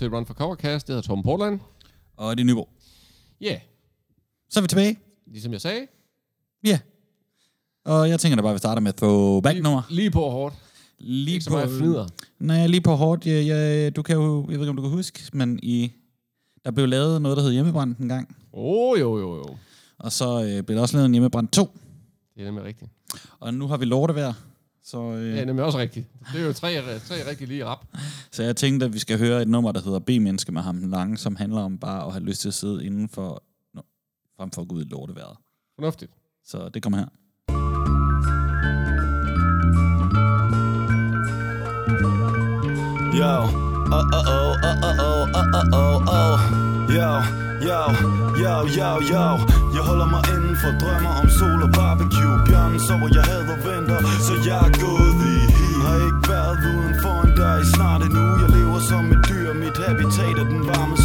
til Run for Covercast. Det hedder Torben Portland. Og det er Nyborg. Ja, yeah. Så er vi tilbage. ligesom jeg sagde. Ja. Og jeg tænker da bare, at vi starter med throwback-nummer. Lige på hårdt. Lige Ikke så meget fnider. Nej, lige på hårdt. Jeg, jeg, du kan jo, jeg ved ikke, om du kan huske, men i, der blev lavet noget, der hed Hjemmebrand en gang. Åh, oh, jo, jo, jo. Og så øh, blev der også lavet en Hjemmebrand 2. Det er nemlig rigtigt. Og nu har vi lortevejr. Så, øh, Ja, nemlig også rigtigt. Det er jo tre, tre rigtig lige rap. så jeg tænkte, at vi skal høre et nummer, der hedder B-menneske med ham lange, som handler om bare at have lyst til at sidde indenfor, no, frem for at gå ud i lortevejret. Fornuftigt. Så det kommer her. Yo, oh oh oh oh oh oh oh oh oh Yo, yo, yo, yo, yo. Jeg holder mig inden for drømmer om sol og barbecue. Bjørnen sover, jeg hader vinter, så jeg er gået i hi Har ikke været uden for en dør i snart en uge Jeg lever som et dyr, mit habitat er den varme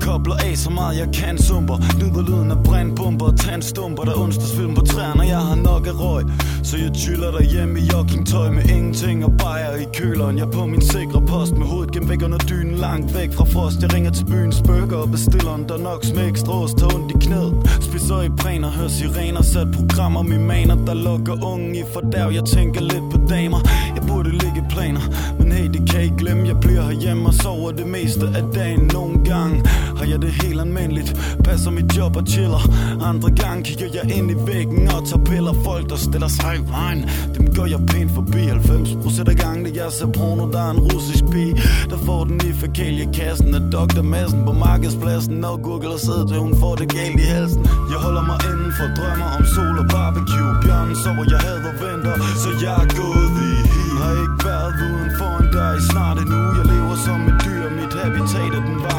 kobler af så meget jeg kan sumper. Nyder lyden af brandbomber og tandstumper Der onsdagsfilm på træerne, jeg har nok af røg Så jeg chiller derhjemme i joggingtøj med ingenting og bajer i køleren. Jeg er på min sikre post med hovedet gennem væk under dynen Langt væk fra frost, jeg ringer til byens burger og bestiller en Der nok med ekstra ost, tager ondt i knæet. Spiser i præner, hører sirener Sat programmer, mine maner, der lukker unge i fordærv. Jeg tænker lidt på damer, jeg burde ligge planer. Men hey, det kan I glemme, jeg bliver herhjemme og sover det meste af dagen Nogle gange har jeg det helt almindeligt? Passer mit job og chiller. Andre gange kigger jeg ind i væggen og tager piller. Folk, der stiller sig i vejen Dem gør jeg pænt forbi. 90% af gangene jeg ser porno Der er en russisk pige, der får den i fækaliekassen Af Dr. Madsen på markedspladsen. Og gurgler sidder til hun får det galt i halsen. Jeg holder mig inden for drømmer om sol og barbecue. Bjørnen sover, jeg hader vinter Så jeg er gået i Har ikke været uden for en dør i snart en uge Jeg lever som et dyr, mit habitat er den var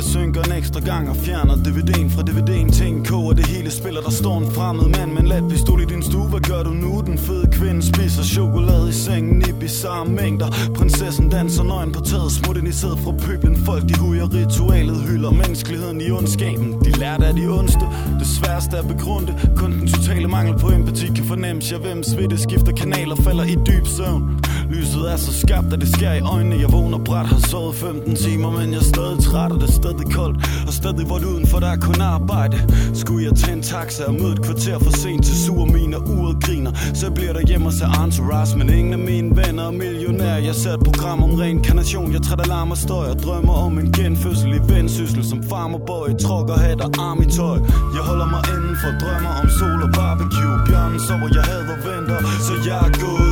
jeg synker en ekstra gang og fjerner DVD'en fra DVD'en Ting K koger det hele spiller Der står en fremmed mand med en lat pistol i din stue. Hvad gør du nu? Den fede kvinde spiser chokolade i sengen i bizarre mængder? Prinsessen danser nøgen på taget Smut ind i sædet fra pøblen. Folk de hujer ritualet Hylder menneskeligheden i ondskaben. De lærte af de ondste Det sværeste er begrunde. Kun den totale mangel på empati kan fornemmes. Jeg hvem svitte skifter kanaler Falder i dyb søvn. Lyset er så skarpt, at det sker i øjnene. Jeg vågner bræt, har sovet 15 timer Men jeg er stadig træt, og det er stadig koldt. Og stadig vort udenfor, der er kun arbejde. Skulle jeg tage en taxa og møde et kvarter for sent til sur min og uret griner. Så bliver der hjemme og ser entourage Men ingen af mine venner er millionær. Jeg ser et program om reinkarnation Jeg træt alarm og støj og drømmer om en genfødsel i vendsyssel Som farmerboy, trucker, hat og arm i tøj. Jeg holder mig inden for drømmer om sol og barbecue. Bjørnen sover, jeg hader venter Så jeg er gået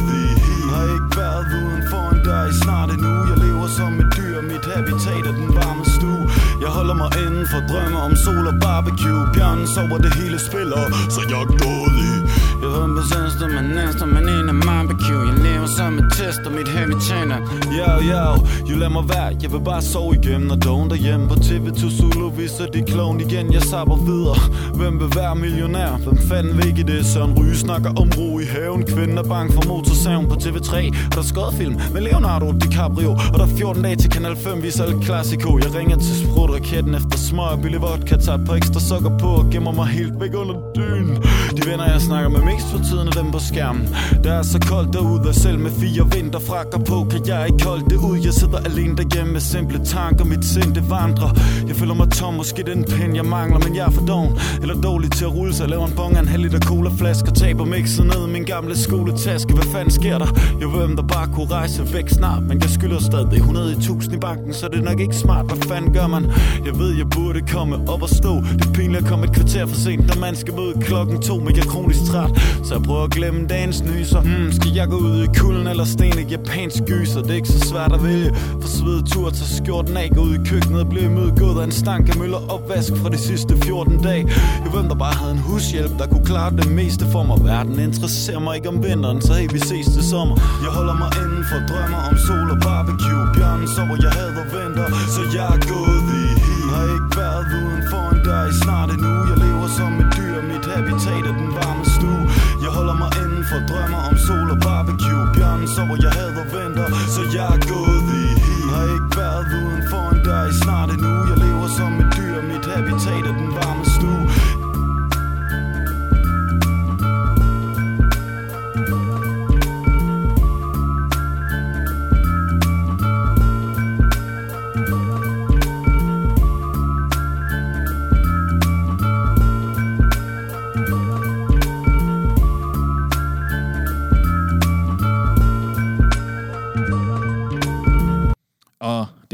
ikke været uden for en dør i snart en uge Jeg lever som et dyr, mit habitat er den varme stue Jeg holder mig inden for drømmer om sol og barbecue. Bjørnen sover, det hele spiller. Så jeg er gået i jeg ved med seneste, men næste, men en af barbecue Jeg lever som et test, og mit habitat er Yo, yo, jo lad mig være Jeg vil bare sove igen, når dogen derhjemme På TV2 Zulu viser de kloven igen. Jeg sapper videre. Hvem vil være millionær? Hvem fanden vil ikke det? Søren Ryge snakker om ro i haven. Kvinden er bange for motorsaven på TV3 Og der er film med Leonardo DiCaprio Og der er 14 dage til Kanal 5 viser El klassiko Jeg ringer til sprutraketten efter smøg og billig vodka Tager et par ekstra sukker på og gemmer mig helt væk under dynen. De venner jeg snakker med mest for tiden er dem på skærmen. Der er så koldt derude og selv med fire vinterfrakker på Kan jeg ikke holde det ud. Jeg sidder alene derhjemme med simple tanker Mit sind det vandrer. Jeg føler mig tom, måske den pen jeg mangler Men jeg er for doven. Eller dårlig til at rulle sig Laver en bong af en halv liter colaflaske Og taber mixet ned i min gamle skoletaske. Hvad fanden sker der? Jeg ved om der bare kunne rejse væk snart? Men jeg skylder stadig 100 i tusind i banken Så det er nok ikke smart, hvad fanden gør man? Jeg ved jeg burde komme op og stå. Det er pinligt at komme et kvarter for sent Når man skal møde klokken to Men jeg er kronisk træt. Så jeg prøver at glemme dagens nyser. Hmm, Skal jeg gå ud i kulden eller sten? Et japansk gyser Det er ikke så svært at vælge. For svede tur, til skjorten af Gå ud i køkkenet og blive imødegået af en stank af møller opvask Fra de sidste 14 dage. Jeg ved der bare havde en hushjælp Der kunne klare det meste for mig. Verden interesserer mig ikke om vinteren Så hey vi ses til sommer. Jeg holder mig inden for drømmer om sol og barbecue. Bjørnen sover, jeg hader vinter Så jeg er gået i Har ikke været uden drømmer om sol og barbecue. Bjørnen sover, jeg hader vinter Så jeg er gået.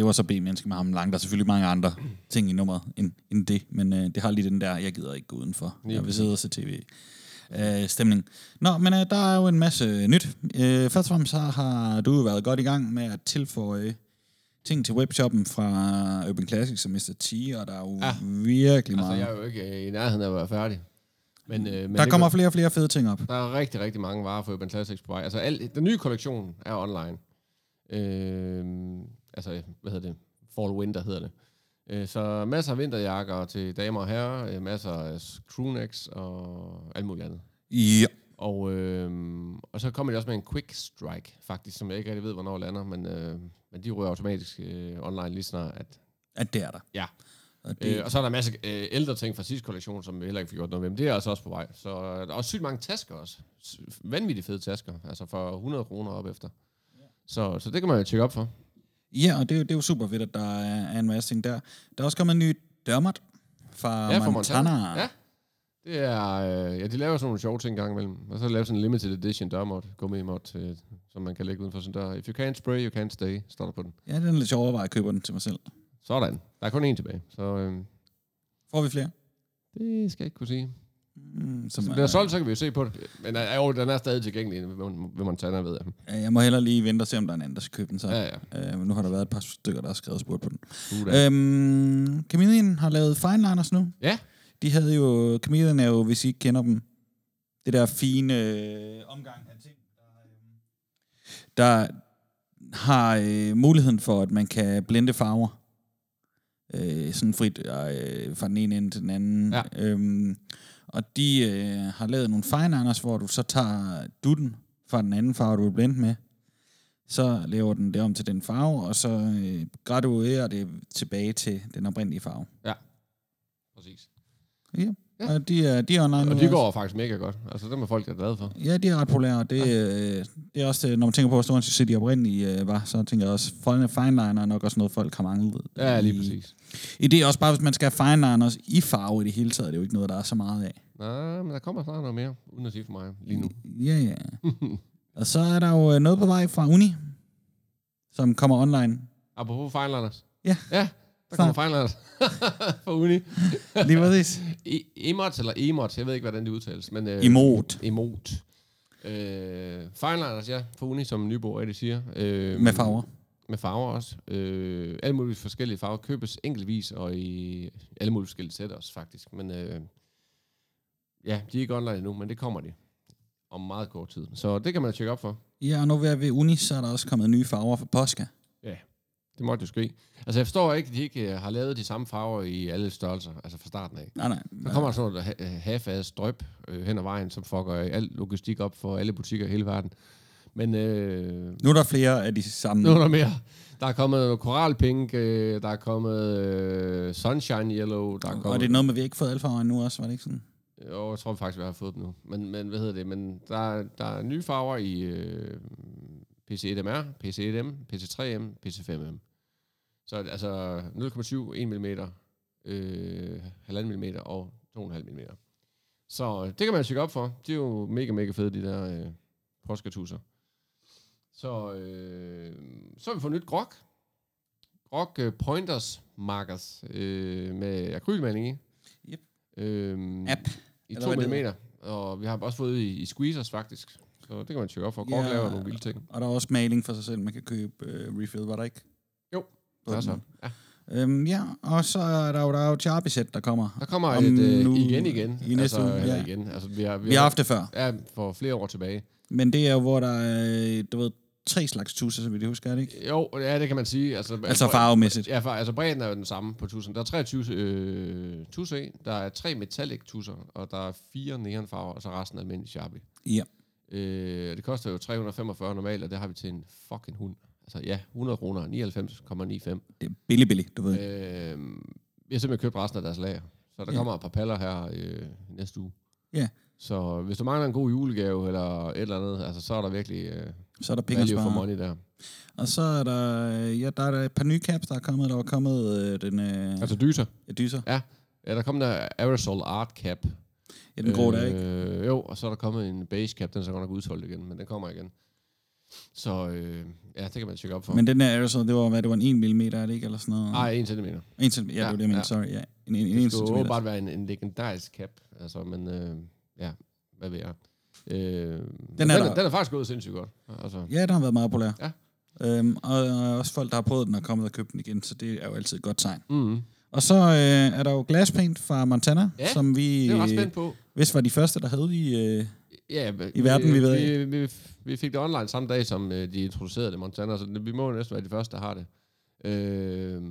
Det var så B-menneske med ham lang. Der er selvfølgelig mange andre ting i nummeret end, end det, men øh, det har lige den der, jeg gider ikke gå udenfor. Lige Jeg vil sidde og se tv. Øh, stemning. Nå, men øh, der er jo en masse nyt. Øh, først og fremmest så har du jo været godt i gang med at tilføje ting til webshoppen fra Urban Classics som Mr. T, og der er jo. Ja. virkelig Altså, meget. jeg er jo ikke øh, i nærheden af at være færdig. Men, øh, men der kommer flere og flere fede ting op. Der er rigtig, rigtig mange varer for Urban Classics på vej. Altså, al, den nye kollektion er online. Øh, altså, hvad hedder det? Fall Winter hedder det. Øh, så masser af vinterjakker til damer og herrer, øh, masser af crewnecks og alt muligt andet. Ja. Og, øh, og så kommer de også med en quick strike, faktisk, som jeg ikke rigtig ved, hvornår lander, men, øh, men de ryger automatisk øh, online lige snart, at At det er der. Ja. Og det. Øh, og så er der en masse øh, ældre ting fra sidste kollektion, som vi heller ikke fik gjort noget ved. Men det er altså også på vej. Så øh, der er også sygt mange tasker også. Vanvittigt fede tasker. Altså for 100 kroner op efter. Så, så det kan man jo tjekke op for. Ja, og det, er jo- det er jo super fedt, at der er, en masse ting der. Der er også kommet en ny dørmat fra Ja, Montana. Montana. Ja. Det er, øh, ja, de laver sådan nogle sjove ting gang imellem. Og så laver sådan en limited edition dørmod, gummimod, øh, som man kan lægge uden for sin dør. If you can't spray, you can't stay, står der på den. Ja, det er lidt sjovere, at jeg køber den til mig selv. Sådan. Der er kun én tilbage. Så øh, Får vi flere? det skal jeg ikke kunne sige. Mm, som, det bliver solgt, så kan vi jo se på det. Men jo, den er stadig tilgængelig ved, ved Montana, ved jeg. jeg må heller lige vente og se, om der er en anden, der skal købe den så. Ja, ja. Øh, men nu har der været et par stykker, der har skrevet spurgt på den. Uh. Øhm, Chameleon har lavet fineliners nu. Ja. De havde jo, Chameleon er jo, hvis I ikke kender dem, det der fine øh, omgang af ting, der, øh, der har øh, muligheden for, at man kan blende farver. Øh, sådan frit øh, fra den ene ende til den anden. Ja. Øhm, og de øh, har lavet nogle fineliners, hvor du så tager dutten fra den anden farve, du vil blende med. Så laver den det om til den farve, og så øh, graduerer det tilbage til den oprindelige farve. Præcis. Ja. Ja. ja. Og de er, de er online Og de også. går faktisk mega godt. Altså, dem er folk, der er glade for. Ja, de er ret populære. Det, øh, det er også, det, når man tænker på, hvor stor en succes de oprindelige øh, var, så tænker jeg også, fine fineliner er nok også noget, folk har manglet. Ja, lige i, præcis. I det er også bare, hvis man skal have fineliners i farve i det hele taget, det er jo ikke noget, der er så meget af. Nej, men der kommer snart noget mere, uden at sige for mig lige nu. Ja, ja. og så er der jo øh, noget på vej fra Uni, som kommer online. Apropos fineliners. Ja. Ja, der kommer fineliners fra uni. Lige præcis. E- Emots eller emots, jeg ved ikke, hvordan det udtales. Men, øh, Emot. Emot. Øh, fineliners, ja, fra uni, som Nybo rigtig siger. Øh, Med farver. Med farver også. Øh, alle mulige forskellige farver købes enkeltvis, og i alle mulige forskellige sæt også, faktisk. Men øh, ja, de er ikke online endnu, men det kommer de om meget kort tid. Så det kan man tjekke op for. Ja, og nu ved, ved Uni, så er der også kommet nye farver for Posca. Det måtte jo ske. Altså, jeg forstår ikke, at de ikke øh, har lavet de samme farver i alle størrelser, altså fra starten af. Nej, nej. Der kommer sådan noget ha- half-ass drøb øh, hen ad vejen, som fucker al logistik op for alle butikker i hele verden. Men øh, Nu er der flere af de samme. nu er der mere. Der er kommet noget Coral Pink, øh, der er kommet øh, Sunshine Yellow, der er kommet... Og det er noget med, vi har ikke fået alle farver endnu også, var det ikke sådan? Jo, jeg tror faktisk, vi har fået dem nu. Men, men hvad hedder det? Men der, der er nye farver i øh, PC1MR, PC1M, PC3M, PC5M. Så altså 0,7, 1 mm, øh, 1,5 mm og 2,5 mm. Så øh, det kan man tjekke op for. De er jo mega, mega fede, de der øh, påskatusser. Så, øh, så har vi fået nyt grok. Grok øh, Pointers Markers øh, med akrylmaling i. Øhm, App. I Eller 2 hvad det mm. Og vi har også fået i, i squeezers faktisk. Så det kan man tjekke op for. Grok Ja. laver nogle vilde ting. Og der er også maling for sig selv, man kan købe øh, refill, var der ikke? Jo, Der er så. Ja. Øhm, ja, og så er der jo, der er jo Charby-sæt, der kommer. Der kommer Om et øh, nu- igen igen. i næste altså, uge, ja. igen. Altså, vi har, vi Vi har haft det før. Ja, for flere år tilbage. Men det er jo, hvor der er, du ved, tre slags tusser, så vidt jeg husker, er det ikke? Jo, ja, det kan man sige. Altså, Altså farvemæssigt. Ja, for, altså bredden er jo den samme på tusen. Der er 23 øh, tusser i. Der er tre metallic tusser, og der er fire neonfarver, og så resten er almindelig Sharpie. Ja. Øh, det koster jo 345 normalt, og det har vi til en fucking hund. Altså ja, 100 kroner, 99,95. Det er billig, billig, du ved. Øh, vi har simpelthen købt resten af deres lager. Så der Ja. kommer et par paller her øh, næste uge. Ja. Så hvis du mangler en god julegave eller et eller andet, altså, så er der virkelig øh, Så er der penge value for money der. Og så er der, ja, der er et par nye caps, der er kommet. Der var kommet øh, den øh, Altså dyser. ja, dyser. Ja, der kom der Aerosol Art Cap. Ja, den grå der, ikke? Øh, jo, og så er der kommet en base cap, den er så godt nok udsolgt igen, men den kommer igen. Så øh, ja, det kan man tjekke op for. Men den der er så, det var, hvad, det var en 1 mm, er det ikke, eller sådan noget? Nej, 1 cm. 1 cm, ja, det var det, jeg mente, Ja, sorry, ja. En, en, en, Det skulle bare være en, en legendarisk cap. Altså, men øh, ja, hvad ved jeg. Øh, den, er den, er, den er faktisk gået sindssygt godt. Altså, Ja, den har været meget populær. Ja. Øhm, og øh, også folk, der har prøvet den og kommet og købt den igen, så det er jo altid et godt tegn. mm, Og så øh, er der jo Glass Paint fra Montana, Ja, som vi det er jeg ret øh, på. var de første, der havde i... Øh, Ja, i verden, vi ved vi, vi, vi fik det online samme dag, som øh, de introducerede det Montana, så vi må jo næsten være de første, der har det. Øh,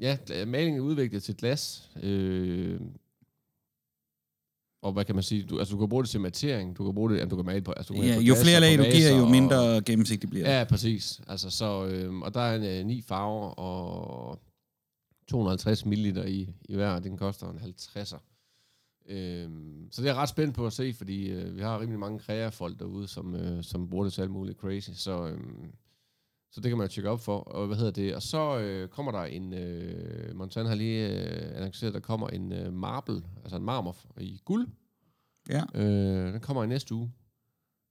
ja, malingen er udviklet til glas. Øh, og hvad kan man sige? Du, altså, du kan bruge det til matering, du kan bruge det, ja, du kan male på. Altså, du kan ja, på jo flere og lag du giver, jo og- mindre gennemsigtigt bliver det. Ja, præcis. Altså, så, øh, og der er en, øh, ni farver og 250 ml i, i hver, og den koster en 50'er. Øhm, så det er jeg ret spændt på at se, fordi øh, vi har rimelig mange kreafolk derude, som, øh, som bruger det til alt muligt crazy. Så, øhm, så det kan man jo tjekke op for. Og hvad hedder det? Og så øh, kommer der en... Øh, Montana har lige øh, annonceret, at der kommer en øh, marble, altså en marmor i guld. Ja. Øh, den kommer i næste uge.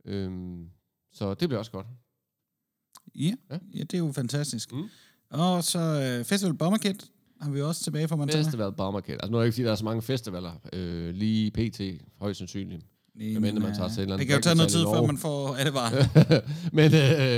Øhm, så det bliver også godt. Ja, Ja. ja det er jo fantastisk. Mm. Og så øh, Festival Bomber Kit har vi også tilbage fra Montana. Festival Bomberkit. Altså nu er det ikke, fordi der er så mange festivaler øh, lige PT, højst sandsynligt. Nej, men, man tager til et eller Det andet kan jo tage noget tid, før man får alle varer. men,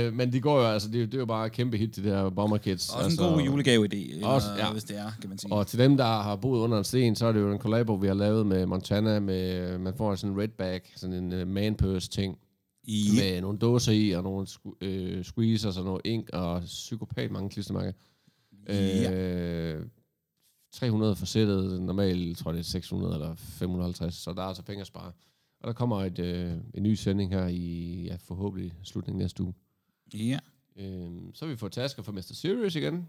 øh, men de går jo, altså, det, er jo- det er jo bare et kæmpe hit, de der Bomberkits. Også altså, en god julegave-idé, eller, Også, ja. hvis det er, kan man sige. Og til dem, der har boet under en sten, så er det jo en collabo, vi har lavet med Montana, med, man får sådan en red bag, sådan en uh, man purse ting, I, med nogle dåser i, og nogle øh, squeezers, og noget ink, og psykopat mange klistermærker. Ja. Øh, 300 for sættet, normalt tror jeg det er 600 eller 550, så der er altså penge at spare. Og der kommer et, øh, en ny sending her i ja, forhåbentlig slutningen næste uge. ja. Øh, så har vi fået tasker fra Mr. Serious igen.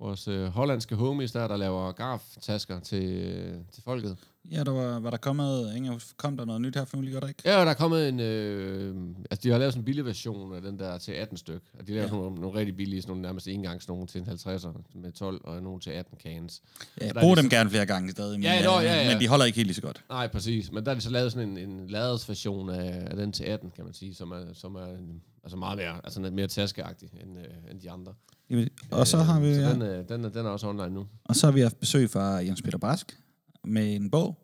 Vores øh, hollandske homies der, der laver garf-tasker til, øh, til folket. Ja, der var, var der kommet, Inger, kom der noget nyt her for nylig, gør der ikke? Ja, der er kommet en... Øh, altså, de har lavet sådan en billig version af den der til 18 styk. Og de laver Ja. nogle, nogle rigtig billige, sådan nogle nærmest engangs nogle til en 50'er med 12, og nogle til 18 cans. Ja, brug de dem så- gerne flere gange stadig, men, Ja, ja, nå, ja, ja. men de holder ikke helt lige så godt. Nej, præcis. Men der er de så lavet sådan en, en laders-version af, af den til 18, kan man sige, som er, som er altså meget mere, altså mere taskeagtig end, øh, end de andre. Og så har vi, Øh, så den, øh, den, er, den er også online nu. og så har vi haft besøg fra Jens Peter Brask med en bog.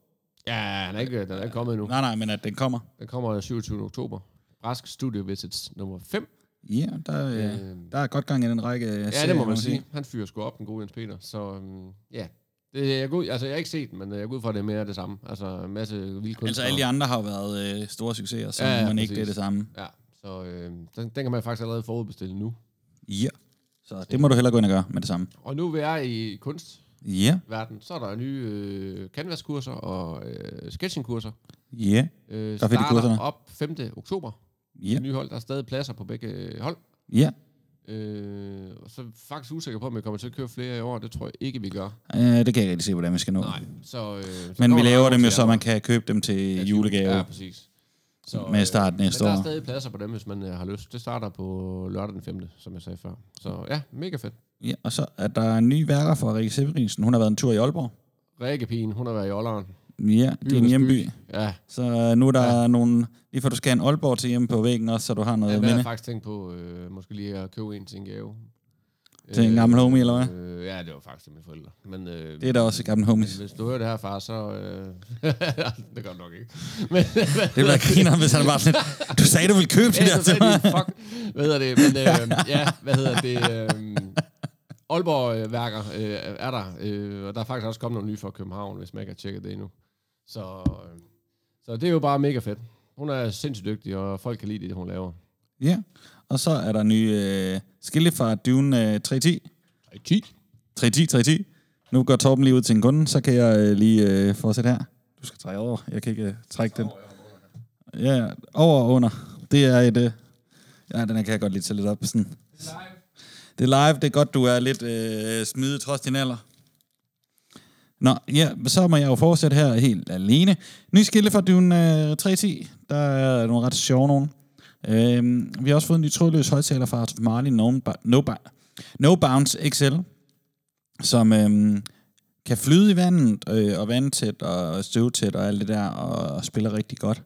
Ja, han er ikke, den er ikke kommet endnu. Nej, nej, men at den kommer. Den kommer 27. oktober. Brask Studio Visits nummer 5. Ja, der, øh, Øh, der er godt gang i den række Ja, serier, det må man sige. Han fyrer sgu op, den gode Jens Peter. Så um, ja, det, jeg, er god, altså, jeg har ikke set den, men jeg er god for, at det er mere af det samme. Altså en masse vilde kunstnere. Altså alle de andre har jo været øh, store succeser, så Ja, ja, man ikke det er præcis. det samme. Ja, så øh, den, den kan man faktisk allerede forudbestille nu. Ja. Så det må du hellere gå ind og gøre med det samme. Og nu vi er i kunstverden, Ja, så er der nye øh, canvas-kurser og øh, sketching-kurser. ja, Øh, Der starter kurserne. op 5. oktober. ja, Ja. Nye hold, der er stadig pladser på begge øh, hold. ja. Øh, og så er jeg faktisk usikker på, om vi kommer til at køre flere i år. Det tror jeg ikke, vi gør. Øh, det kan jeg ikke rigtig se, hvordan vi skal nå. Nej. Så, øh, så Men vi laver dem jo, så man kan købe dem til julegave. Ja, præcis. Så, Med start næste men der år. er stadig pladser på dem, hvis man øh, har lyst. Det starter på lørdag den 5., som jeg sagde før. Så ja, mega fedt. Ja, og så er der nye værker fra Rikke Severinsen. Hun har været en tur i Aalborg. Rikke Pien, hun har været i Olleren. Ja, din hjemby. by. Ja, Så øh, nu er der ja. nogle... Lige for du skal have en Aalborg til hjemme på væggen også, så du har noget ja har minde. jeg faktisk tænkt på, øh, måske lige at købe en til en gave. Til en gammel homie, eller hvad? Øh, ja, det var faktisk til mine forældre. Men, øh, Det er da også gammelt homies. Hvis du hører det her, far, så... Øh, det gør du nok ikke. Men, Det bliver griner, hvis han bare sådan Du sagde, du ville købe det Ja, der så til mig. fuck, hvad hedder det, men øh, ja, hvad hedder det, øh, Aalborg-værker øh, er der, øh, og der er faktisk også kommet nogle nye fra København, hvis man ikke har tjekket det endnu. Så, øh, så det er jo bare mega fedt. Hun er sindssygt dygtig, og folk kan lide det, hun laver. Ja, og så er der nye øh, skilte fra Dune øh, 310. 10. 310, 310. Nu går Torben lige ud til en kunde, så kan jeg øh, lige øh, fortsætte her. Du skal trække over. Jeg kan ikke øh, trække den. Ja, over og under. Det er et... Øh, ja, den her kan jeg godt lige tage lidt op. Sådan. Det er live. Det er godt, du er lidt øh, smidig trods din alder. Nå, ja, så må jeg jo fortsætte her helt alene. Ny skilte fra Dune øh, 310. Der er nogle ret sjove nogen. Øhm, vi har også fået en ny trådløs højtaler fra Marley No, no, no Bounce XL, som øhm, kan flyde i vandet, øh, og vandtæt og støvtæt og alt det der, og spiller rigtig godt.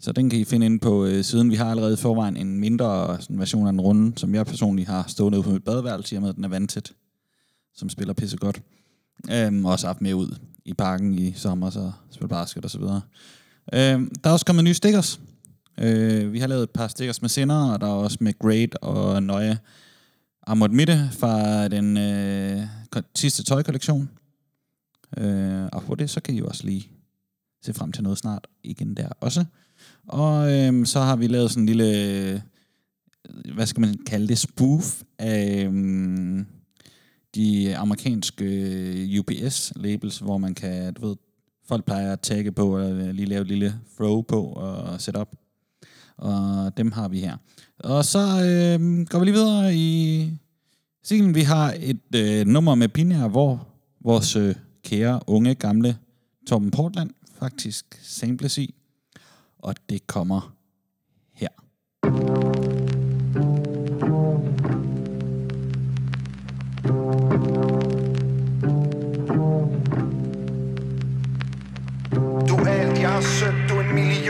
Så den kan I finde inde på øh, siden. Vi har allerede i forvejen en mindre sådan, version af den runde, som jeg personligt har stået ude på mit badeværelse, i og med at den er vandtæt, som spiller pisse godt. Øhm, også haft med ud i parken i sommer, så spiller basket og så videre. Øhm, der er også kommet nye stickers. Øh, vi har lavet et par stickers med sender, og der er også med Great og Nøje Amort Mitte fra den øh, sidste tøjkollektion. Øh, og på det, så kan I også lige se frem til noget snart igen der også. Og øh, så har vi lavet sådan en lille, hvad skal man kalde det, spoof af øh, de amerikanske øh, UPS-labels, hvor man kan, du ved, folk plejer at tagge på, og lige lave et lille throw på og sætte op. Og dem har vi her. Og så øh, går vi lige videre i stilen. Vi har et øh, nummer med binær, hvor vores øh, kære, unge, gamle Tom Portland faktisk samples i. Og det kommer her. Du er alt, jeg har søgt,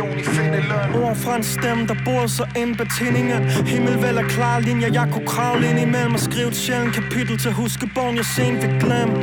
million i findeløn Ord fra en stemme, der bor så ind på tændingen Himmelvæld og klare linjer, jeg kunne kravle ind imellem Og skrive et sjældent kapitel til huskebogen, jeg sent fik glemme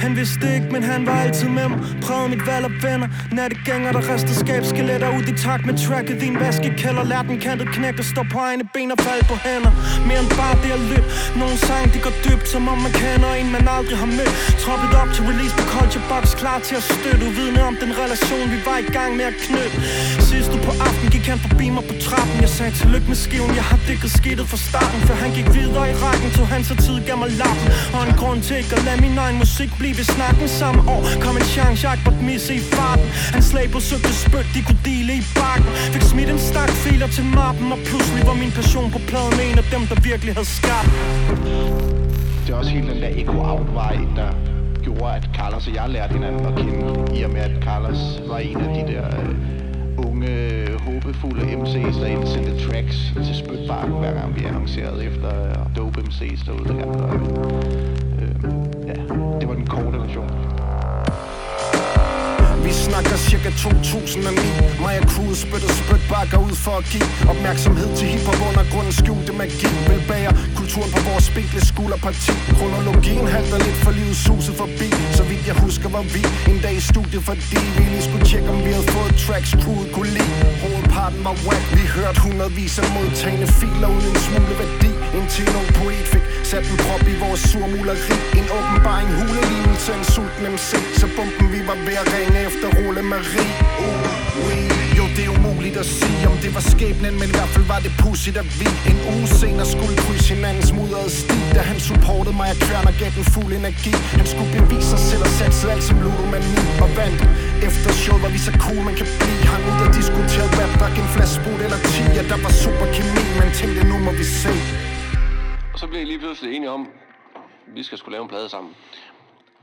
Han vidste ikke, men han var altid med mig Prøvede mit valg og venner. Nattegænger, der restede skabskeletter ud i takt med tracket. Din vaskekælder, lær den kantet knæk og stå på egne ben og falde på hænder. Mere end bare det at lytte. Nogle sang, de går dybt, som om man kender en, man aldrig har mødt. Troppet op til release på Culture Box, klar til at støtte. Uvidende om den relation, vi var i gang med at knytte. Sidst du på aften gik han forbi mig på trappen. Jeg sagde tillykke med skiven, jeg har dækket skidtet fra starten. Før han gik videre i rækken, tog han så tid, gav mig lappen. Og en grund til ikke at lade min egen musik blive ved snakken. Samme år kom en chance, jeg ikke måtte misse i farten. Han slag på søgte spyt, de kunne dele i bakken. Fik smidt en stak filer til mappen Og pludselig var min passion på pladen en af dem, der virkelig havde skabt. Det er også hele den der echo out der gjorde, at Carlos og jeg lærte hinanden at kende, i og med at Carlos var en af de der øh, unge, håbefulde MC's, der indsendte tracks til Spytbark, hver gang vi annoncerede efter øh, dope MC's derude, der gerne. Øh, ja, det var den korte version. Vi snakker cirka 2009 Mig og crewet spytter spytbakker ud for at give Opmærksomhed til hiphop under grunden skjulte magi. Vil bære kulturen på vores spinkle skulderparti. Kronologien halter lidt for livet suset forbi. Så vidt jeg husker var vi en dag i studiet Fordi vi lige skulle tjekke om vi havde fået tracks crewet kunne lide. Hovedparten var whack. Vi hørte hundredvis af modtagende filer uden en smule værdi. Indtil nogen poet fik sat en prop i vores surmuleri. En åbenbaring hulelignelse en sulten MC Så bomben vi var ved at ringe efter Rolle Marie uh, oui. Jo, det er umuligt at sige, om det var skæbnen Men i hvert fald var det pudsigt, at vi en uge senere skulle krydse hinandens mudrede sti Da han supportede mig og kværner gav den fuld energi Han skulle bevise sig selv og satse alt som ludomani Og vandt efter show var vi så cool, man kan blive Hang ud og diskuterede rap, drak en flaske sprut eller 10 Ja, der var super kemi, men tænkte nu må vi se Og så blev I lige pludselig enige om, vi skal skulle lave en plade sammen.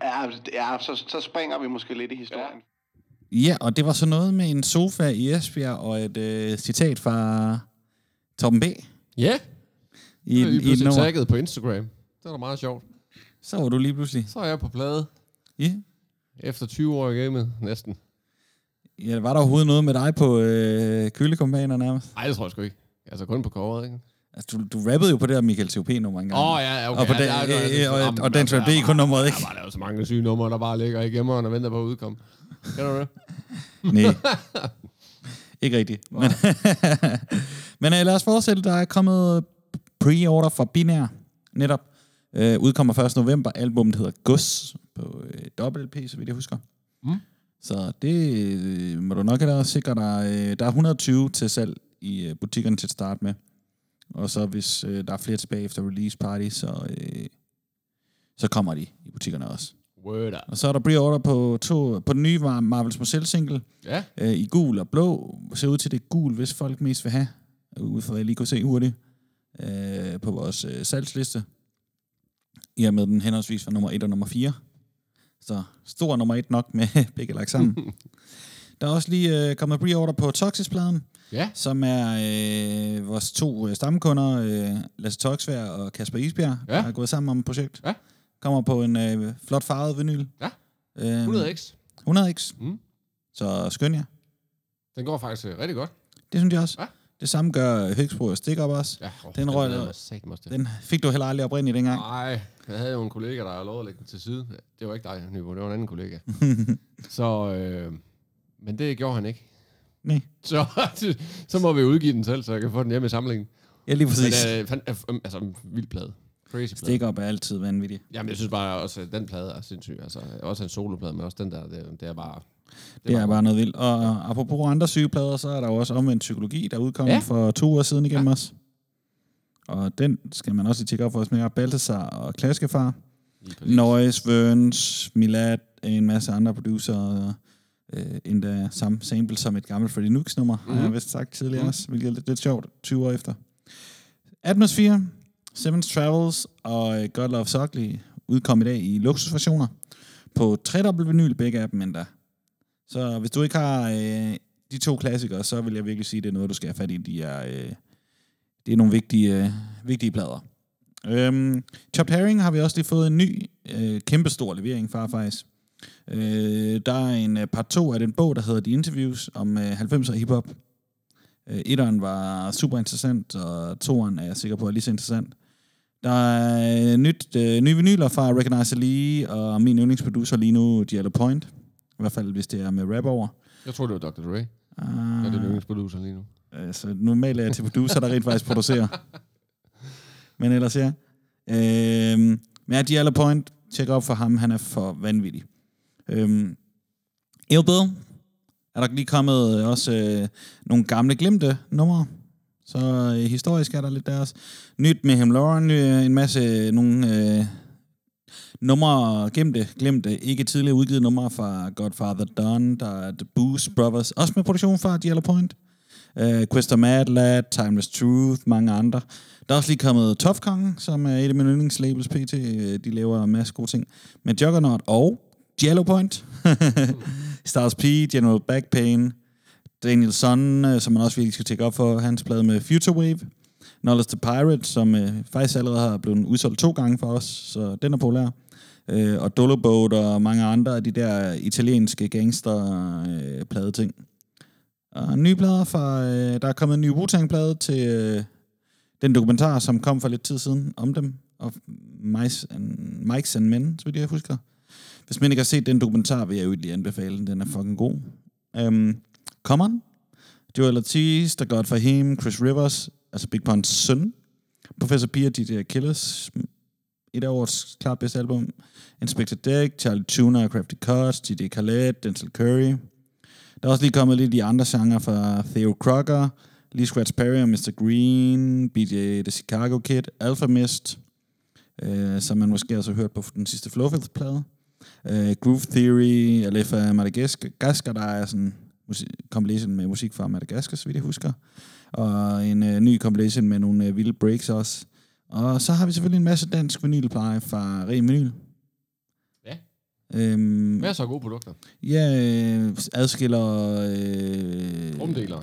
Ja, ja så, så springer vi måske lidt i historien. Ja. Ja, og det var så noget med en sofa i Esbjerg og et øh, citat fra Torben B. Ja, I, så er I i et pludselig nummer. tagget på Instagram. Det var da meget sjovt. Så var du lige pludselig. Så er jeg på plade. Ja. Efter 20 år i gamet, næsten. ja, var der overhovedet noget med dig på øh, kølekompaner nærmest? Ej, det tror jeg sgu ikke. Altså kun på coveret, ikke? Altså, du, du rappede jo på det her Michael C.O.P.-nummer engang. Åh, oh, ja, okay. Og på ja, den, ja, ja, ja, og, jamen, og den trap, er kun nummeret, ikke? Der var der jo så mange syge numre, der bare ligger i gemmeren og venter på at udkomme. Kan du det? Nej. ikke rigtigt. Men, men øh, lad os fortsætte. Der er kommet pre-order fra Binær netop. Øh, udkommer 1. november. Albummet hedder Gus på øh, dobbelt LP, så vidt jeg husker. Mm. Så det øh, må du nok have sikre dig. Øh, der er 120 til salg i øh, butikkerne til at starte med. Og så hvis øh, der er flere tilbage efter release party, så, øh, så kommer de i butikkerne også. Word up. Og så er der pre-order på, to, på den nye Mar- Marvels Marcel single Ja, øh, i gul og blå. Ser ud til det er gul, hvis folk mest vil have. Ud fra hvad jeg lige kunne se hurtigt øh, på vores øh, salgsliste. I og med den henholdsvis var nummer 1 og nummer 4. Så stor nummer 1 nok med begge lagt sammen. Der er også lige øh, kommet pre-order på Toxis-pladen, ja. som er øh, vores to øh, stamkunder, øh, Lasse Toxvær og Kasper Isbjerg, Ja. der har gået sammen om et projekt. Ja. Kommer på en øh, flot farvet vinyl. Ja. Øhm, 100x. 100x. Mm. Så skøn jer. Den går faktisk øh, rigtig godt. Det synes jeg også. Ja. Det samme gør Høgsbro og Stik op også. Ja, oh, Den røg- også til. Den fik du heller aldrig oprindeligt dengang. Nej, jeg havde jo en kollega, der lovet at lægge den til side. Det var ikke dig, Nybo, det var en anden kollega. så, øh, men det gjorde han ikke. Nej. Så, så må vi udgive den selv, så jeg kan få den hjemme i samlingen. Ja, lige Men præcis. øh, fan, øh, øh, altså, vild plade. Crazy plade. Stik op er altid vanvittig. Jamen, jeg synes bare også, at den plade er sindssyg. Altså, også en soloplade, men også den der, det, det er bare... Det er bare noget vildt. Og apropos andre sygeplader, så er der jo også omvendt psykologi, der udkom ja. For to uger siden igen ja. også. Og den skal man også tjekke op for os med Balthasar og Klaskefar. Noise, Verns, Milad, en masse andre producer, øh, endda samme sample som et gammelt Freddie Nux nummer, mm-hmm. har jeg Mhm. vist sagt tidligere Mhm. også, hvilket er lidt, lidt sjovt, 20 år efter. Atmosphere, Simmons Travels og øh, God Love Ugly udkom i dag i luksusversioner på 3 vinyl, begge af dem endda. Så hvis du ikke har øh, de to klassikere, så vil jeg virkelig sige, at det er noget, du skal have fat i. De er, øh, det er nogle vigtige, øh, vigtige plader. Øhm, Chopped Herring har vi også lige fået en ny, øh, kæmpestor levering fra faktisk. Øh, der er en øh, part 2 af den bog, der hedder The Interviews om øh, 90'er hiphop. Øh, etteren var super interessant, og toeren er jeg sikker på er lige så interessant. Der er øh, nyt, øh, nye vinyler fra Recognize Lee og min yndlingsproducer lige nu, Diallo Point. I hvert fald, hvis det er med rap over. Jeg tror, det var Dr. Dre. Uh, Jeg er den yndlingsproducer lige nu. Altså, normalt er jeg til producer, der rent faktisk producerer. Men ellers ja. Øhm, men ja, Diallo Point, tjek op for ham, han er for vanvittig. Øhm, Ill Bill, er der lige kommet øh, også øh, nogle gamle glemte numre. Så øh, historisk er der lidt der også. Nyt med Hem Lauren, øh, en masse øh, nogle øh, numre gemte, glemte, ikke tidligere udgivet numre fra Godfather Don, der er The Boost Brothers, også med produktion fra Yellow Point. Uh, Quest of Mad Lad, Timeless Truth, mange andre. Der er også lige kommet Tough Kong, som er et af mine yndlingslabels pt. Øh, de laver en masse gode ting. Med Juggernaut og Yellow Point. Stars P, General Backpain, Daniel Sun, øh, som man også virkelig skal tjekke op for, hans plade med Future Wave. Knowledge the Pirate, som øh, faktisk allerede har blevet udsolgt to gange for os, så den er populær. Øh, og Doloboat og mange andre af de der italienske gangster-plade øh, ting. Og nye plader fra... Øh, der er kommet en ny wu plade til øh, den dokumentar, som kom for lidt tid siden om dem. Og Mice and, Mikes and Men, så vidt jeg husker. Hvis man ikke har set den dokumentar, vil jeg jo lige anbefale den. Den er fucking god. Um, Common. Joel Ortiz, The God for Him, Chris Rivers, altså Big Pun's søn. Professor P og DJ Killers. Et af årets klart bedste album. Inspector Deck, Charlie Tuna og Crafty Cuts, DJ Khaled, Denzel Curry. Der er også lige kommet lidt i andre genrer fra Theo Crocker, Lee Scratch Perry og Mr. Green, BJ The Chicago Kid, Alpha Mist, øh, som man måske også har hørt på den sidste Flowfield-plade. Øh, Groove Theory, Alefa Madagascar, der er sådan compilation med musik fra Madagaskar, så vidt jeg husker. Og en øh, ny compilation med nogle øh, vilde breaks også. Og så har vi selvfølgelig en masse dansk vinylpleje fra Ren Vinyl. Ja. Øhm, Masser af gode produkter. Ja, øh, adskiller... Øh, Rumdeler.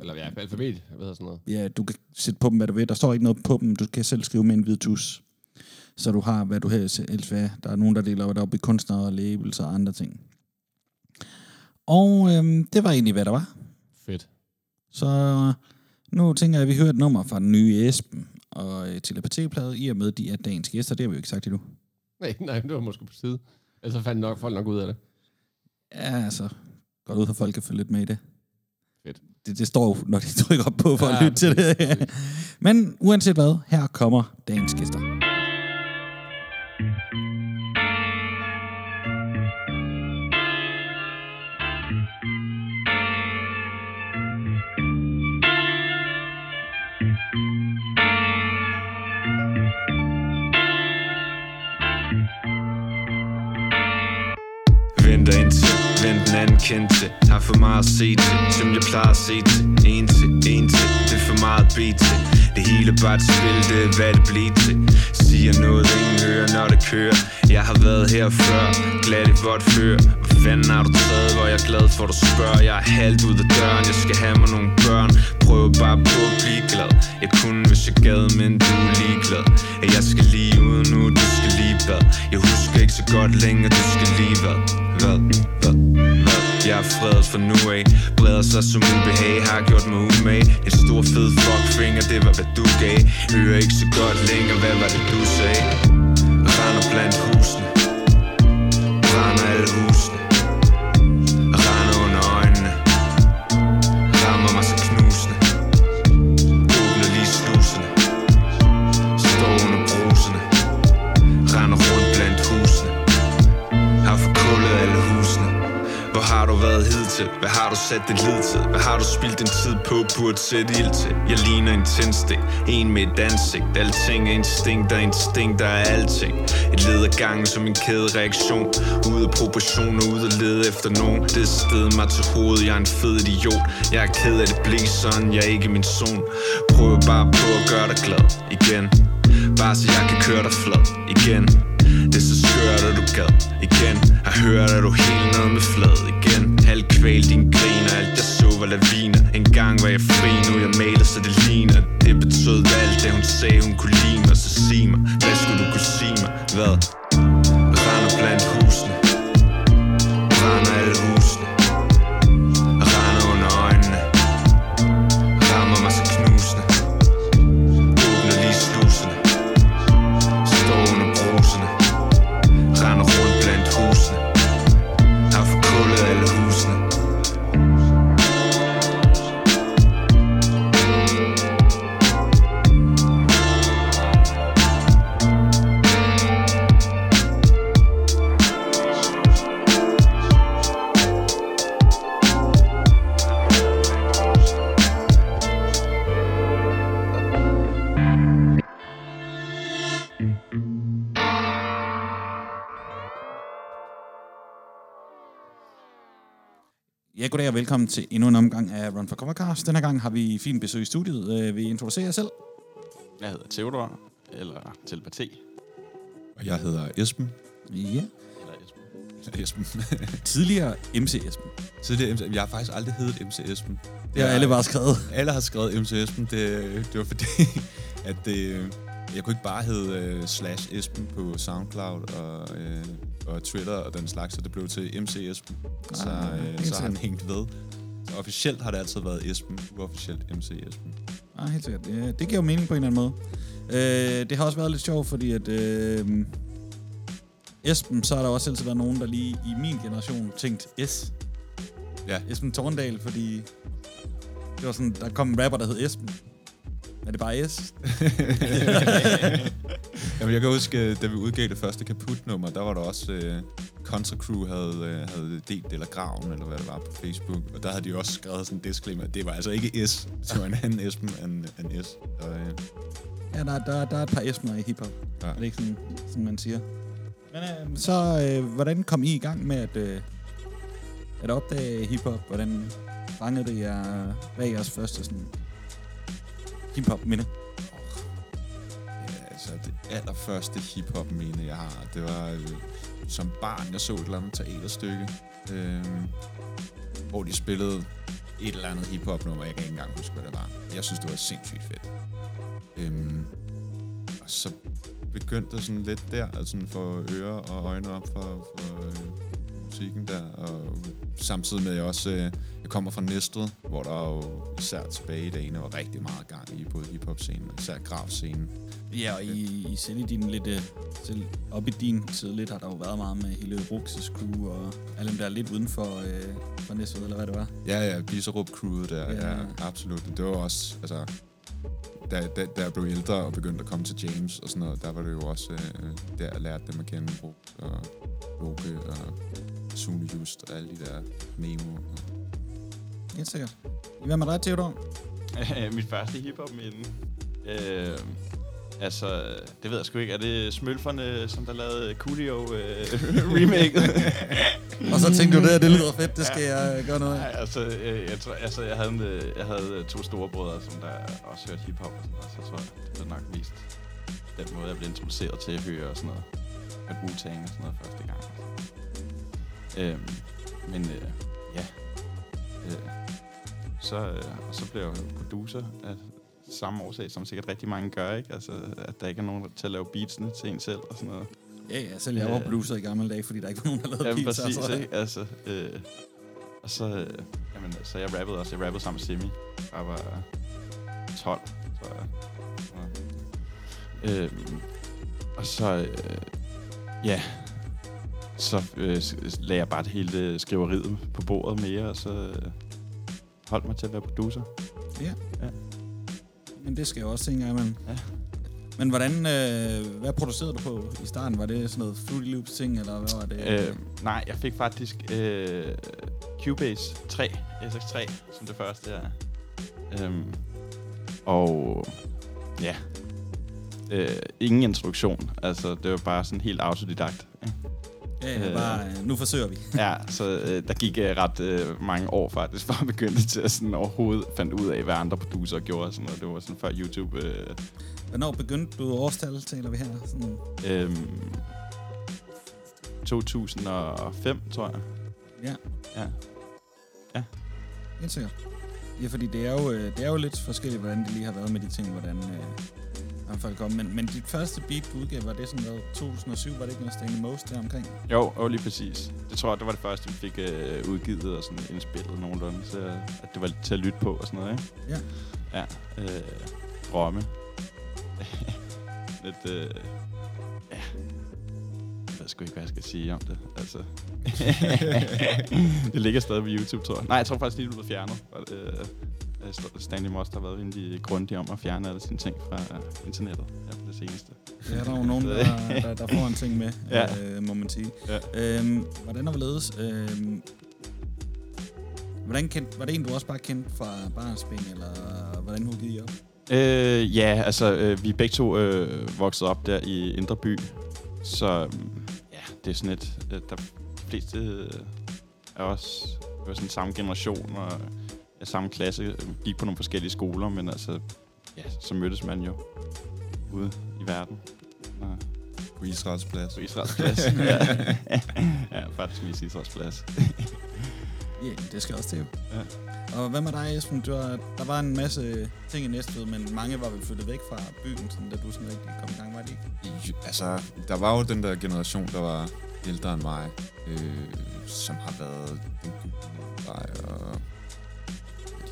Eller ja, alfabet, jeg ved sådan noget. Ja, du kan sætte på dem, hvad du vil. Der står ikke noget på dem. Du kan selv skrive med en hvid tus. Så du har, hvad du helst vil. Der er nogen, der deler op i kunstnere og labels og andre ting. Og øhm, det var egentlig, hvad der var. Fedt. Så nu tænker jeg, at vi hører et nummer fra den nye Esben og øh, telepateplade, i og med, de er dagens gæster. Det har vi jo ikke sagt endnu. Nej, nej, det var måske på side. Ellers så fandt nok, folk nok ud af det. Ja, altså, godt ud, at folk kan følge lidt med i det. Fedt. Det, det står jo, når de trykker op på for at Ja, lytte til det. Men uanset hvad, her kommer dagens gæster. Kendte Har for meget at se til, som jeg plejer at se til. En til, en til, det er for meget at til. Det hele bare et spil, det er hvad det bliver til. Siger noget, ingen hører, når det kører. Jeg har været her før, glad i vort før. Hvad fanden har du taget, hvor jeg er glad for, du spørger? Jeg er halvt ud af døren, jeg skal have mig nogle børn. Prøv bare på at blive glad. Jeg kunne, hvis jeg gad, men du er ligeglad. At jeg skal lige ud nu, du skal lige hvad Jeg husker ikke så godt længere, du skal lige hvad. Hvad, hvad, hvad? Jeg er fredet for nu af. Breder sig som ubehag Har gjort mig umage. En stor fed fuckfinger Det var hvad du gav. Hører ikke så godt længere. Hvad var det du sagde? Render blandt husene. Til? Hvad har du sat din lid til? Hvad har du spildt din tid på? Burde sætte ild til. Jeg ligner en tændstik. En med et ansigt. Alting er instinkt og instinkt er alting. Et led af gangen som en kædereaktion Ude af proportion og ude at lede efter nogen. Det sted mig til hovedet. Jeg er en fed idiot. Jeg er ked af det blev sådan Jeg er ikke min zone Prøv bare på at gøre dig glad. Igen. Bare så jeg kan køre dig flad. Igen. Det er så skørt, at du gad igen. Har hørt, at du helt ned med flad igen. Halv kvæl din grin og alt jeg så var laviner En gang var jeg fri, nu jeg maler, så det ligner. Det betød alt det hun sagde, hun kunne lide mig. Så sig mig, hvad skulle du kunne sige mig? Hvad? Render blandt husene. Render alle husene. Goddag og velkommen til endnu en omgang af Run for Covercast. Denne gang har vi fint besøg i studiet. Øh, Vil I introducere jer selv? Jeg hedder Theodor, eller telepati. Og jeg hedder Esben. Ja. Eller Esben. Esben. Tidligere MC Esben. Tidligere MC. Jeg har faktisk aldrig heddet MC Esben. Det har alle bare skrevet. Alle har skrevet MC Esben. Det, det var fordi, at det, jeg kunne ikke bare hedde uh, slash Esben på Soundcloud og, uh, og Twitter og den slags, så det blev til MC Esben. Så, Ah, uh, helt så har han hængt ved. Så officielt har det altid været Esben, uofficielt MC Esben. Ah, helt sikkert. Det, det giver jo mening på en eller anden måde. Øh, det har også været lidt sjovt, fordi at... Øh, Esben, så har der også altid været nogen, der lige i min generation tænkt S. Ja. Esben Torndal, fordi det var sådan, der kom en rapper, der hed Esben. Er det bare S? Jamen, jeg kan huske, øh, da vi udgav det første kaputnummer, der var der også... Uh, Contra Crew havde, uh, havde delt eller Graven, eller hvad det var på Facebook. Og der havde de også skrevet sådan en disclaimer, det var altså ikke S. Det var en anden Esben end, end S. Så, uh, Ja, der, der, der er et par Esbener i hiphop. Ja. Ja. Er det ikke sådan, sådan man siger? Men øh, så, øh, hvordan kom I i gang med at, øh, at opdage hiphop? Hvordan fangede det jer? Hvad er jeres første sådan, hiphop-minde? Ja, altså det allerførste hiphop-minde, jeg har, det var øh, som barn, jeg så et eller andet teaterstykke, øh, hvor de spillede et eller andet hiphop-nummer, jeg kan ikke engang huske, hvad det var. Jeg synes, det var sindssygt fedt. Øhm, og så begyndte det sådan lidt der, altså sådan for ører og øjne op for, for øh, musikken der, og samtidig med, at jeg også øh, jeg kommer fra Næstved, hvor der jo især tilbage i dagene var rigtig meget gang i både hiphop-scenen og især grav-scenen. Ja, og i, i selv i din lidt, øh, selv op i din tid lidt, har der jo været meget med hele Ruxes crew og alle dem der er lidt uden for, øh, for Næstved, eller hvad det var. Ja, ja, Biserup crewet der, Ja. ja. ja, absolut. Det var også, altså, da, da, da jeg blev ældre og begyndte at komme til James og sådan noget, der var det jo også øh, der, jeg lærte dem at kende, Brug og Loke og Sune Just og alle de der Nemo. Og, Helt sikkert. Hvad med dig, Theodor? Mit første hiphop-minde. Øh, altså, det ved jeg sgu ikke. Er det Smølferne, som der lavede Coolio øh, remake? Og så tænkte du, det, det lyder fedt, det skal jeg øh, gøre noget Nej, af. altså, øh, jeg, tror, altså jeg, havde, en, øh, jeg havde to store brødre, som der også hørte hiphop og sådan noget, så jeg tror, det var nok mest den måde, jeg blev introduceret til at høre og sådan noget. Hørte Wu-Tang og sådan noget første gang. Øhm, men øh, ja, øh, så, øh, og så blev jeg jo producer af samme årsag, som sikkert rigtig mange gør, ikke? Altså, at der ikke er nogen til at lave beatsene til en selv og sådan noget. Ja, ja, selv jeg var Øh. producer i gamle dage, fordi der ikke var nogen, der lavede Ja, beats. præcis, altså. ikke? Altså, øh, Og så, øh, jamen, så jeg rappede også. Jeg rappede sammen med Semi. Jeg var 12, tror jeg. Ja. Øhm, og så, øh, ja, så øh, lagde jeg bare det hele skriveriet på bordet mere, og så øh, holdt mig til at være producer. Men det skal jeg også tænke, man. Ja. Men hvordan, øh, hvad producerede du på i starten? Var det sådan noget Fruity Loops ting, eller hvad var det? Øh, nej, jeg fik faktisk øh, Cubase 3, SX3, som det første her. Øhm, og ja, øh, ingen introduktion. Altså, det var bare sådan helt autodidakt. ikke? Ja, ja, øh, bare, øh, nu forsøger vi. Ja, så øh, der gik øh, ret øh, mange år faktisk, før jeg begyndte til at sådan overhovedet fandt ud af, hvad andre producer gjorde. og Sådan noget. Det var sådan før YouTube. Øh, Hvornår begyndte du årstal, taler vi her? Sådan, øh, 2005, tror jeg. ja, Ja. helt sikkert. Ja, fordi det er, jo, øh, det er jo lidt forskelligt, hvordan det lige har været med de ting, hvordan, øh, hvordan folk kom. Men, men dit første beat, du udgav, var det sådan noget 2007? Var det ikke noget Stanley Most der omkring? Jo, jo, lige præcis. Det tror jeg, det var det første, vi fik øh, udgivet og sådan indspillet nogenlunde, så at det var til at lytte på og sådan noget, ikke? Ja. Ja, øh, drømme. Lidt, øh, ja, jeg ved sgu ikke, hvad jeg skal sige om det, altså. det ligger stadig på YouTube, tror jeg. Nej, jeg tror faktisk lige, det blev fjernet. Og, øh, Stanley Most har været rimelig grundig om at fjerne alle sine ting fra øh, internettet på det seneste. Er der jo nogen, der, der, der får en ting med, Ja. øh, må man sige. Ja. Øhm, hvordan er ledes? Øhm, hvordan kendt, var det en, du også bare kendte fra barnsben, eller hvordan hun gik op? Øh, ja, altså, øh, vi er begge to øh, vokset op der i Indre By. Så ja, det er sådan et... Øh, der de fleste øh, er også var sådan samme generation og ja, samme klasse. Gik på nogle forskellige skoler, men altså, ja, så mødtes man jo ude i verden. Og På Israels plads. på Israels plads. ja. ja, faktisk mest Israels plads. Ja, det skal også til. Ja. Og hvad med dig, Esben? Du var, der var en masse ting i Næstved, men mange var vel flyttet væk fra byen, sådan, da du sådan rigtig kom i gang, var det ikke? Jo, Altså, der var jo den der generation, der var ældre end mig, øh, som har været den vej og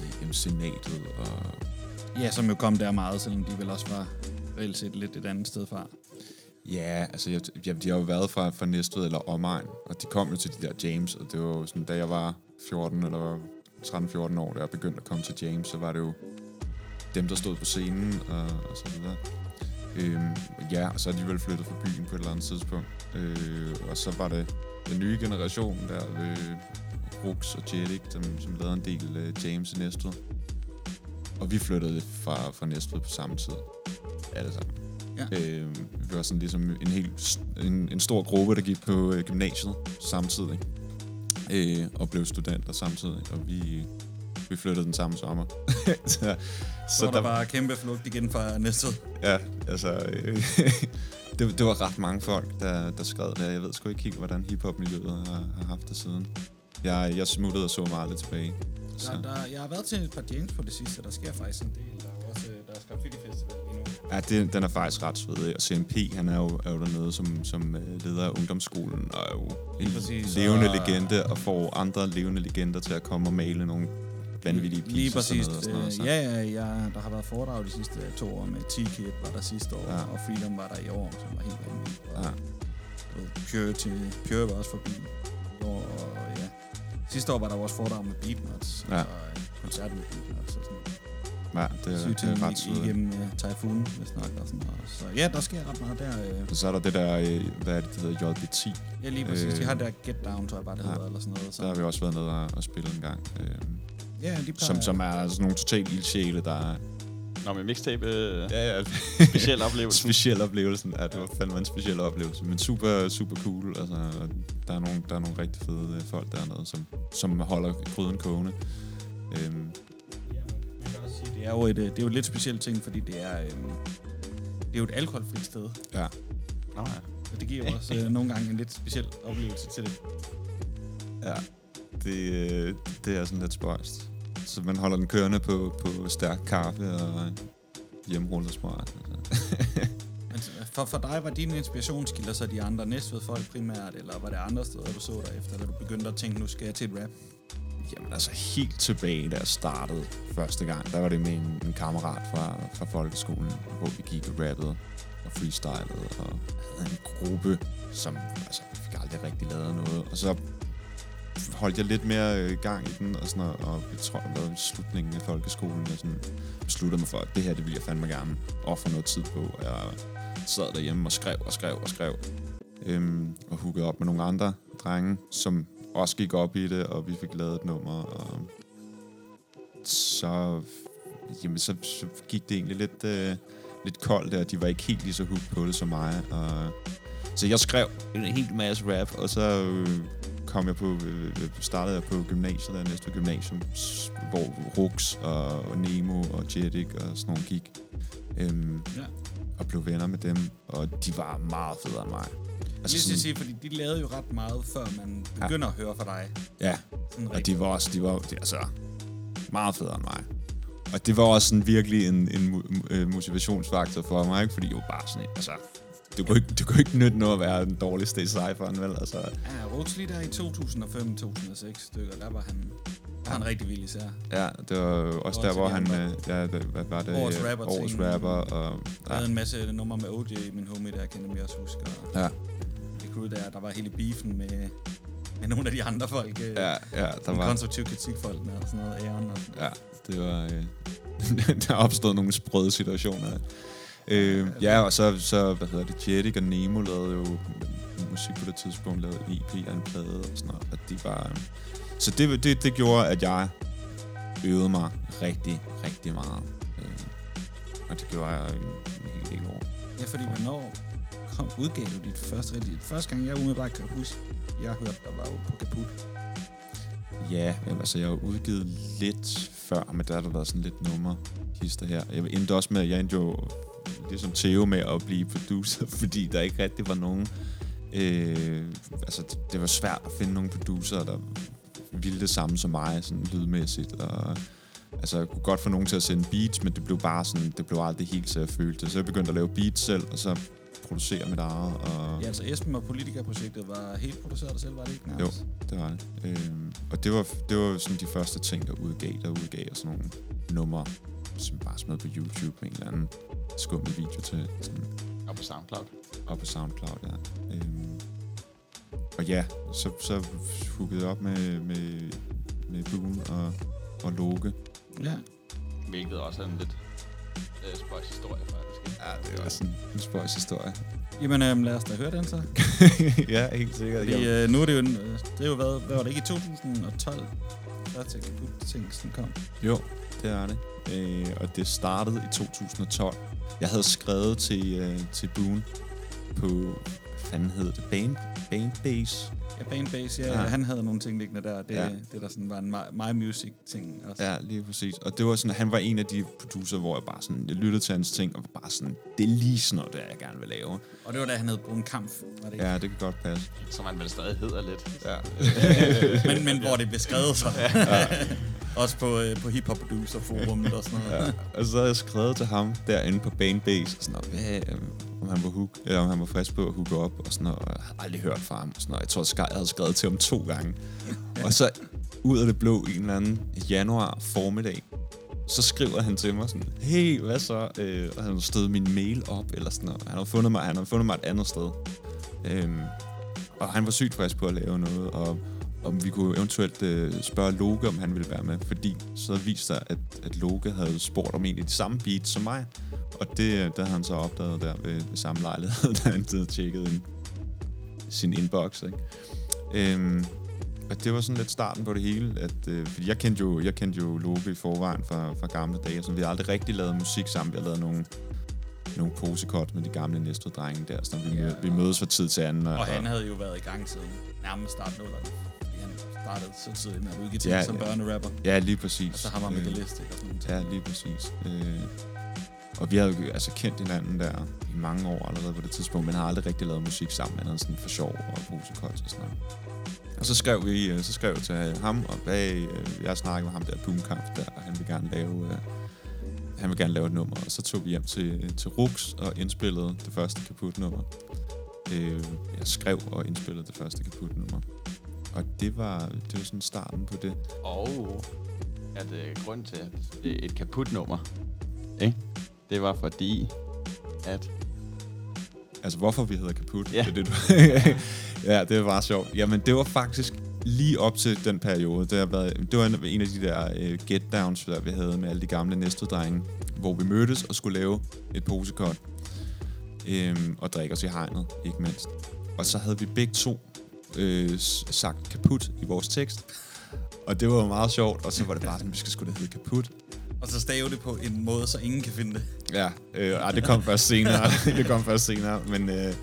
det, MC-natet og Ja, som jo kom der meget, selvom de vel også var reelt set lidt et andet sted fra. Ja, altså jeg, ja, de har jo været fra, fra Næstved eller omegn, og de kom jo til de der James, og det var jo sådan, da jeg var 14 eller 13-14 år, da jeg begyndte at komme til James, så var det jo dem, der stod på scenen og, og så videre. Øhm, ja, og så er de vel flyttet fra byen på et eller andet tidspunkt. Øh, og så var det den nye generation der, øh, Rux og Jelik, som, som lavede en del øh, James i Næstved. Og vi flyttede fra, fra Næstved på samme tid. Alle sammen. Ja. Øh, vi var sådan ligesom en helt en, en stor gruppe, der gik på øh, gymnasiet samtidig. Øh, og blev studenter samtidig. Og vi, vi flyttede den samme sommer. så, Så, så var der bare kæmpe flugt igen fra Næstved. Ja, altså... Øh, det, det var ret mange folk, der, der skrev der. Jeg ved sgu ikke helt, hvordan hiphop-miljøet har, har haft det siden. Jeg, jeg smuttede og så mig aldrig tilbage. Så. Der, der, jeg har været til et par James på det sidste, der sker faktisk en del. Der er også der er Graffiti Festival lige nu. Ja, det, den er faktisk ret sød. Og CMP, han er jo, er jo dernede som, som øh, leder af ungdomsskolen, og er jo en præcis, levende og- legende, og får andre levende legender til at komme og male nogle vanvittige pieces. Lige præcis. Og sådan noget, og sådan Øh, noget, så. ja, ja, ja, der har været foredrag de sidste to år med T-Kid var der sidste år, Ja. og Freedom var der i år, som var helt vanvittigt. Ja. Pure, til, Pure var også forbi i år, og ja. Sidste år var der jo også foredrag med Beatnuts, Ja. og en koncert med Beatnuts og sådan noget. Ja, det, Syge det er ret sødt. igennem uh, Typhoon, hvis nok, og sådan noget. Så ja, der sker ret meget der. Øh. Og så er der det der, øh, hvad er det, det hedder, JBT. Ja, lige præcis. De Øh, har der Get Down, tror jeg bare, det ja. hedder, eller sådan noget. Så. Der har vi også været nede og, og spille en gang. Øh, Ja, de plejer, som, som er sådan nogle totalt ildsjæle, der... Nå, med mixtape, øh, Ja, ja. speciel oplevelse. speciel oplevelse. Ja, det var fandme en speciel oplevelse. Men super, super cool. Altså, der er nogle, der er nogle rigtig fede øh, folk dernede, som, som holder gryden kogende. Øhm, Man kan også sige, det er jo et, øh, det er jo et lidt specielt ting, fordi det er, øhm, det er jo et alkoholfrit sted. ja. Nå, ja. Og det giver jo også øh, nogle gange en lidt speciel oplevelse til det. ja. Det, øh, det er sådan lidt spøjst. Så man holder den kørende på, på stærk kaffe og hjemmerullet smart. Altså. Men for, for dig var dine inspirationskilder så de andre Næstved folk primært, eller var det andre steder, du så dig efter, da du begyndte at tænke, nu skal jeg til et rap? Jamen altså helt tilbage, da jeg startede første gang, der var det med en, en kammerat fra, fra folkeskolen, hvor vi gik og rappede og freestylede og havde en gruppe, som altså, vi fik aldrig rigtig lavet noget. Og så holdt jeg lidt mere øh, gang i den, og, sådan noget, og jeg tror, det var slutningen af folkeskolen, jeg sådan besluttede mig for, at det her, det ville jeg fandme gerne ofre noget tid på. Og jeg sad derhjemme og skrev og skrev og skrev, øhm, og hookede op med nogle andre drenge, som også gik op i det, og vi fik lavet et nummer, og så, jamen, så, så gik det egentlig lidt, øh, lidt koldt der. De var ikke helt lige så hooked på det som mig, og så jeg skrev en hel masse rap, og så øh, kom jeg på, øh, startede jeg på gymnasiet, der næste gymnasium, hvor Rux og, Nemo og Jedik og sådan nogle gik. Øhm, Ja. Og blev venner med dem, og de var meget federe end mig. Altså lige skal sige, fordi de lavede jo ret meget, før man begynder ja. at høre fra dig. Ja, Sådan og rigtig. de var også de var, de, altså, meget federe end mig. Og det var også sådan virkelig en, en mo- øh, motivationsfaktor for mig, ikke? fordi jeg var bare sådan, en- altså, du kunne, ikke, du kunne ikke nytte noget at være den dårligste i cypheren, vel? Altså, Ja, lige der i 2005-2006 stykker, der var han, der var han rigtig vild især. ja, det var også der, hvor han, øh, ja, det, hvad var det? Årets rapper Årets rapper, og Der havde en masse numre med OJ, min homie, der kender mig også husker. Og ja, det crew der, der var hele beefen med, med nogle af de andre folk. øh, ja, ja, der de var, konstruktive kritikfolkene og sådan noget, Aaron og sådan ja, det var, øh, der opstod nogle sprøde situationer. Øh, ja, og så, så, hvad hedder det, Jedik og Nemo lavede jo musik på det tidspunkt, lavede EP og en plade og sådan noget, og de var, så det, det, det gjorde, at jeg øvede mig rigtig, rigtig meget. Øh, og det gjorde jeg en hel del år. Ja, fordi hvornår kom, udgav du dit første rigtige... Første gang, jeg umiddelbart kan huske, jeg hørte, der var jo på Kaput. Ja, men altså jeg har udgivet lidt før, men der har der været sådan lidt nummer hister her. Jeg endte også med, jeg endte jo ligesom Theo med at blive producer, fordi der ikke rigtig var nogen... Øh, altså, det- det var svært at finde nogle producer, der ville det samme som mig, sådan lydmæssigt. Og, altså, jeg kunne godt få nogen til at sende beats, men det blev bare sådan, det blev aldrig helt så jeg følte det. Så jeg begyndte at lave beats selv, og så producere mit eget. Og Ja, altså Esben og Politikerprojektet var helt produceret dig selv, var det ikke jo, nærmest? det var det. Øhm, og det var, det var sådan de første ting, der udgav. Der udgav jeg sådan nogle numre, som bare smed på YouTube med en eller anden skummel video til. Sådan, Og på SoundCloud. og på SoundCloud, ja. Øhm, og ja, så, så hookede jeg op med, med, med Boone og, og Loke. Ja. Hvilket også er en lidt øh, spøjs historie, faktisk. Ja, det var sådan en spøjs historie. Jamen, øhm, lad os da høre den så. ja, helt sikkert. Fordi, øh, nu er det jo, øh, det er jo været, hvad var det ikke i 2012, der til Kaput-ting sådan kom. Jo, det er det. Øh, og det startede i 2012. Jeg havde skrevet til, øh, til Boone på, hvad fanden hed det, Band, Bandbase. Ja, Bandbase, ja, Ja. han havde nogle ting liggende der. Det, Ja. ja. det der sådan var en My, my Music-ting også. Ja, lige præcis. Og det var sådan, han var en af de producer, hvor jeg bare sådan, jeg lyttede til hans ting, og var bare sådan, det er lige sådan noget, der jeg gerne vil lave. Og det var da han havde brugt en kamp, var det ikke? Ja, det kan godt passe. Som man vel stadig hedder lidt. Ja. men, men hvor det blev skrevet så. også på, øh, på Hip Hop Producer Forum og sådan noget. ja. Og så havde jeg skrevet til ham derinde på Banebase, og sådan noget, hvad, øh, om han var hook, eller om han var frisk på at hooke op, og sådan noget, og jeg havde aldrig hørt fra ham, og sådan noget. Jeg tror, jeg havde skrevet til ham to gange. og så ud af det blå en eller anden januar formiddag, så skriver han til mig sådan, hey, hvad så? Øh, og han har stået min mail op, eller sådan noget. Han har fundet mig, han har fundet mig et andet sted. Øhm, og han var sygt frisk på at lave noget, og om vi kunne eventuelt øh, spørge Loke, om han ville være med, fordi så viste sig, at, at Loke havde spurgt om egentlig de samme beats som mig. Og det, øh, der det havde han så opdaget der ved, ved samme lejlighed, da han havde tjekket ind, sin inbox. Ikke? Øhm, og det var sådan lidt starten på det hele, at, øh, fordi jeg kendte jo, jeg kendte jo Loke i forvejen fra, fra gamle dage, så vi har aldrig rigtig lavet musik sammen. Vi har lavet nogle, nogle posekort med de gamle Næstved-drenge der, så vi, ja, vi mødes fra tid til anden. Og han havde jo været i gang siden nærmest start nullerne. Han startede samtidig med at udgive Ja, som ja. børnerapper. Ja, lige præcis. Og så ham og Megalistic og sådan noget. Ja, lige præcis. Øh, og vi havde jo altså kendt hinanden der i mange år allerede på det tidspunkt, men har aldrig rigtig lavet musik sammen, andet sådan for sjov og posekots og sådan noget. Og så skrev vi, øh, så skrev jeg til ham, og bag, øh, jeg snakkede med ham der, Boomkamp der, og han vil gerne lave, øh, han vil gerne lave et nummer. Og så tog vi hjem til, til Rux og indspillede det første kaput nummer. Øh, jeg skrev og indspillede det første kaput nummer. og det var, det var sådan starten på det. Og at øh, grund til, at det er et kaput nummer, ikke? det var fordi, at Altså, hvorfor vi hedder Kaput. Ja. Det, det, du... ja, det var sjovt. Jamen, det var faktisk lige op til den periode. Det, har været, det var en, en af de der uh, get-downs, der vi havde med alle de gamle næstedrenge, hvor vi mødtes og skulle lave et posekort. Øhm, og drikke os i hegnet, ikke mindst. Og så havde vi begge to øh, sagt kaput i vores tekst. Og det var jo meget sjovt, og så var det bare sådan, vi skal sgu da hedde kaput. Og så stave det på en måde, så ingen kan finde det. Ja, øh, ej, det kom først senere. det kom først senere, men, øh,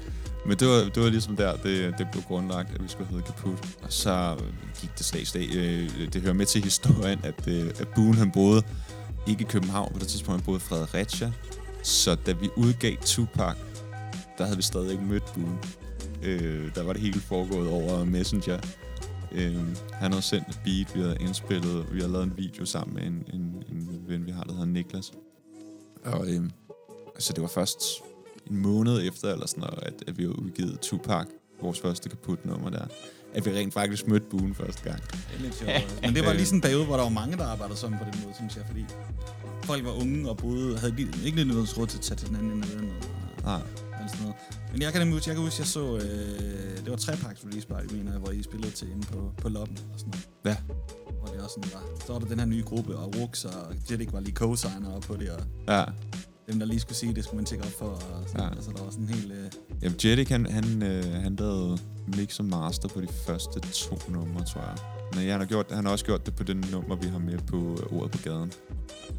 men det, var, det var ligesom der, det, det blev grundlagt, at vi skulle hedde Kaput. Og så gik det slag i slag. Øh, det hører med til historien, at, øh, at Boone han boede ikke i København på det tidspunkt, han boede i Fredericia. Så da vi udgav Tupac, der havde vi stadig ikke mødt Boone. Øh, der var det hele foregået over Messenger. Øh, han havde sendt et beat, vi havde indspillet, vi havde lavet en video sammen med en, en, en ven, vi har, der hedder Niklas. Og øhm, så det var først en måned efter, eller sådan noget, at, at vi havde udgivet Tupac, vores første kaput-nummer der, at vi rent faktisk mødte Boone første gang. Det er lidt sjovt. Men det var lige sådan en periode, hvor der var mange, der arbejdede sammen på den måde, synes jeg, fordi folk var unge og boede, havde ikke noget råd til at tage til den anden ende af den. Nej. Sådan noget. Men jeg kan nemlig huske, jeg kan huske, jeg så, øh, det var trepaks release party, mener jeg, hvor I spillede til inde på, på loppen og sådan noget. Ja. Hvor det også sådan var. Så var der den her nye gruppe, og Rux og Jettik var lige co-signer på det, og Ja. dem, der lige skulle sige, det skulle man tjekke op for, og sådan, Ja. altså der var sådan en helt... Øh, Jamen, Jeddik, han, han, øh, han lavede mix og master på de første to numre, tror jeg. Men ja, han, har gjort, han har også gjort det på den nummer, vi har med på øh, Ordet på Gaden.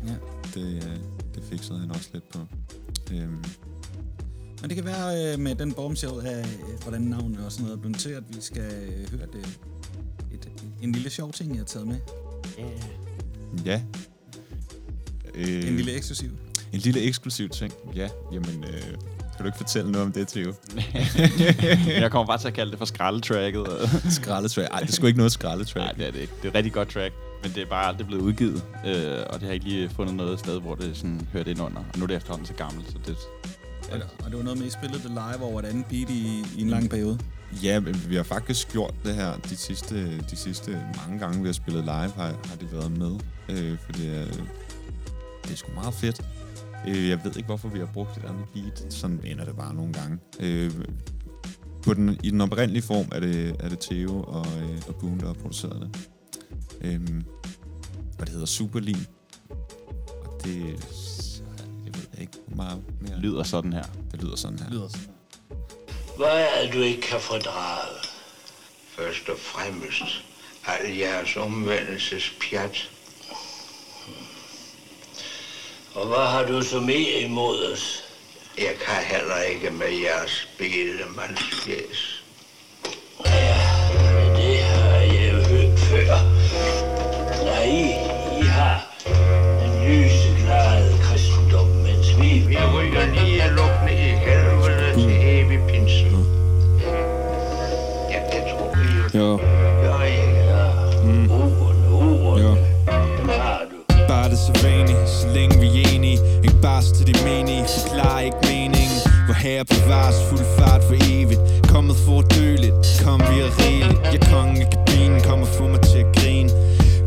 ja. Det, øh, det fikset han også lidt på. Øhm, Men det kan være øh, med den bombshell af, øh, hvordan navnet og sådan noget er blevet til, at vi skal øh, høre det, et, en lille sjov ting, jeg har taget med. ja. Øh, En lille eksklusiv. en lille eksklusiv ting. Ja, jamen, øh, kan du ikke fortælle noget om det, Theo? jeg kommer bare til at kalde det for skraldetracket. Skraldetrack. Ej, det er sgu ikke noget skraldetrack. Nej, det er det ikke. Det er et rigtig godt track, men det er bare aldrig blevet udgivet. Øh, og det har ikke lige fundet noget sted, hvor det sådan hørte ind under. Og nu er det efterhånden så gammelt, så det... Og, og det var noget med, at I spillede det live over et andet beat i, i en lang periode. Ja, vi har faktisk gjort det her de sidste, de sidste mange gange, vi har spillet live, har, har det været med. Øh, for det er, det er sgu meget fedt. Øh, jeg ved ikke, hvorfor vi har brugt et andet beat. Sådan ender det bare nogle gange. Øh, på den, I den oprindelige form er det, er det Theo og, øh, og Boone, der har produceret det. Øh, og det hedder Superlim. Og det... Ikke meget mere. Lyder sådan her. Det lyder sådan her. Lyder sådan. Hvad er du ikke kan fordrage? Først og fremmest al jeres omvendelsespjat. Og hvad har du så mere imod os? Jeg kan heller ikke med jeres bedemandsfjæs. Jo. Jo, Gør Ja. Mm. Ordene, ordene. jo. Dem har du. Bare det så vanlige, så længe vi er enige Ikke bare til de menige, forklarer ikke meningen Hvor bevares fuld fart for evigt Kommet for døligt, kom vi er rigeligt Jeg er kongen i kabinen, kom og få mig til at grine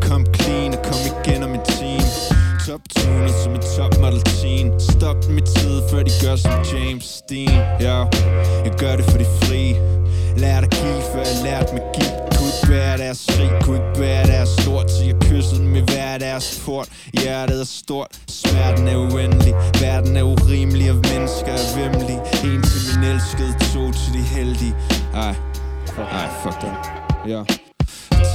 Kom clean og kom igen om en team Top tunet som en top model teen Stop mit tid, før de gør som James Dean Ja, jeg gør det for de frie Lærte at give, før jeg lærte magi Kunne ikke bære deres skrig, kunne ikke bære deres stort Så jeg kyssede dem i hver deres port? Hjertet er stort, smerten er uendelig. Verden er urimelig, og mennesker er vemmelige En til min elskede, to til de heldige. Ej, ej, fuck det. Ja.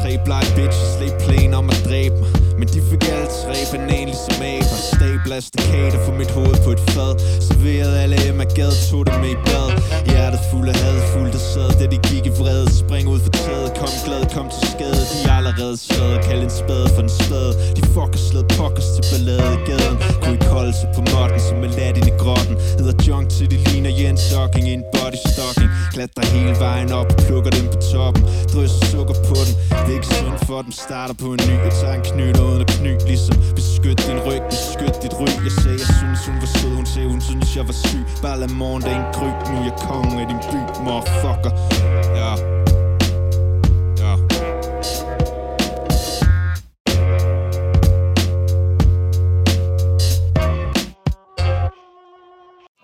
Tre blege bitches, læg plan om at dræbe mig. Men de fik alle tre banan ligesom aber Stabler stakater for mit hoved på et fad Serverede alle Emma Gad, tog det med i bad Hjertet fuld af had, fuld af sad Da de gik i vrede, spring ud for taget. Kom glad, kom til skade. De er allerede sad kald en spade for en spade De fucker slået pokkers til ballade i gaden. Kunne ikke holde sig på modden, som er lat ind i grotten. Hedder junk til de ligner Jens Hocking i en body stocking. Klatrer hele vejen op, plukker dem på toppen. Drysser sukker på den, det er ikke synd for dem. Starter på en ny, og tager en knytter noget at kny Ligesom beskyt din ryg, beskyt dit ryg Jeg sagde, jeg synes hun var sød Hun sagde, hun synes jeg var syg Bare lad morgendagen kryb Nu er jeg kongen af din by, motherfucker Ja Ja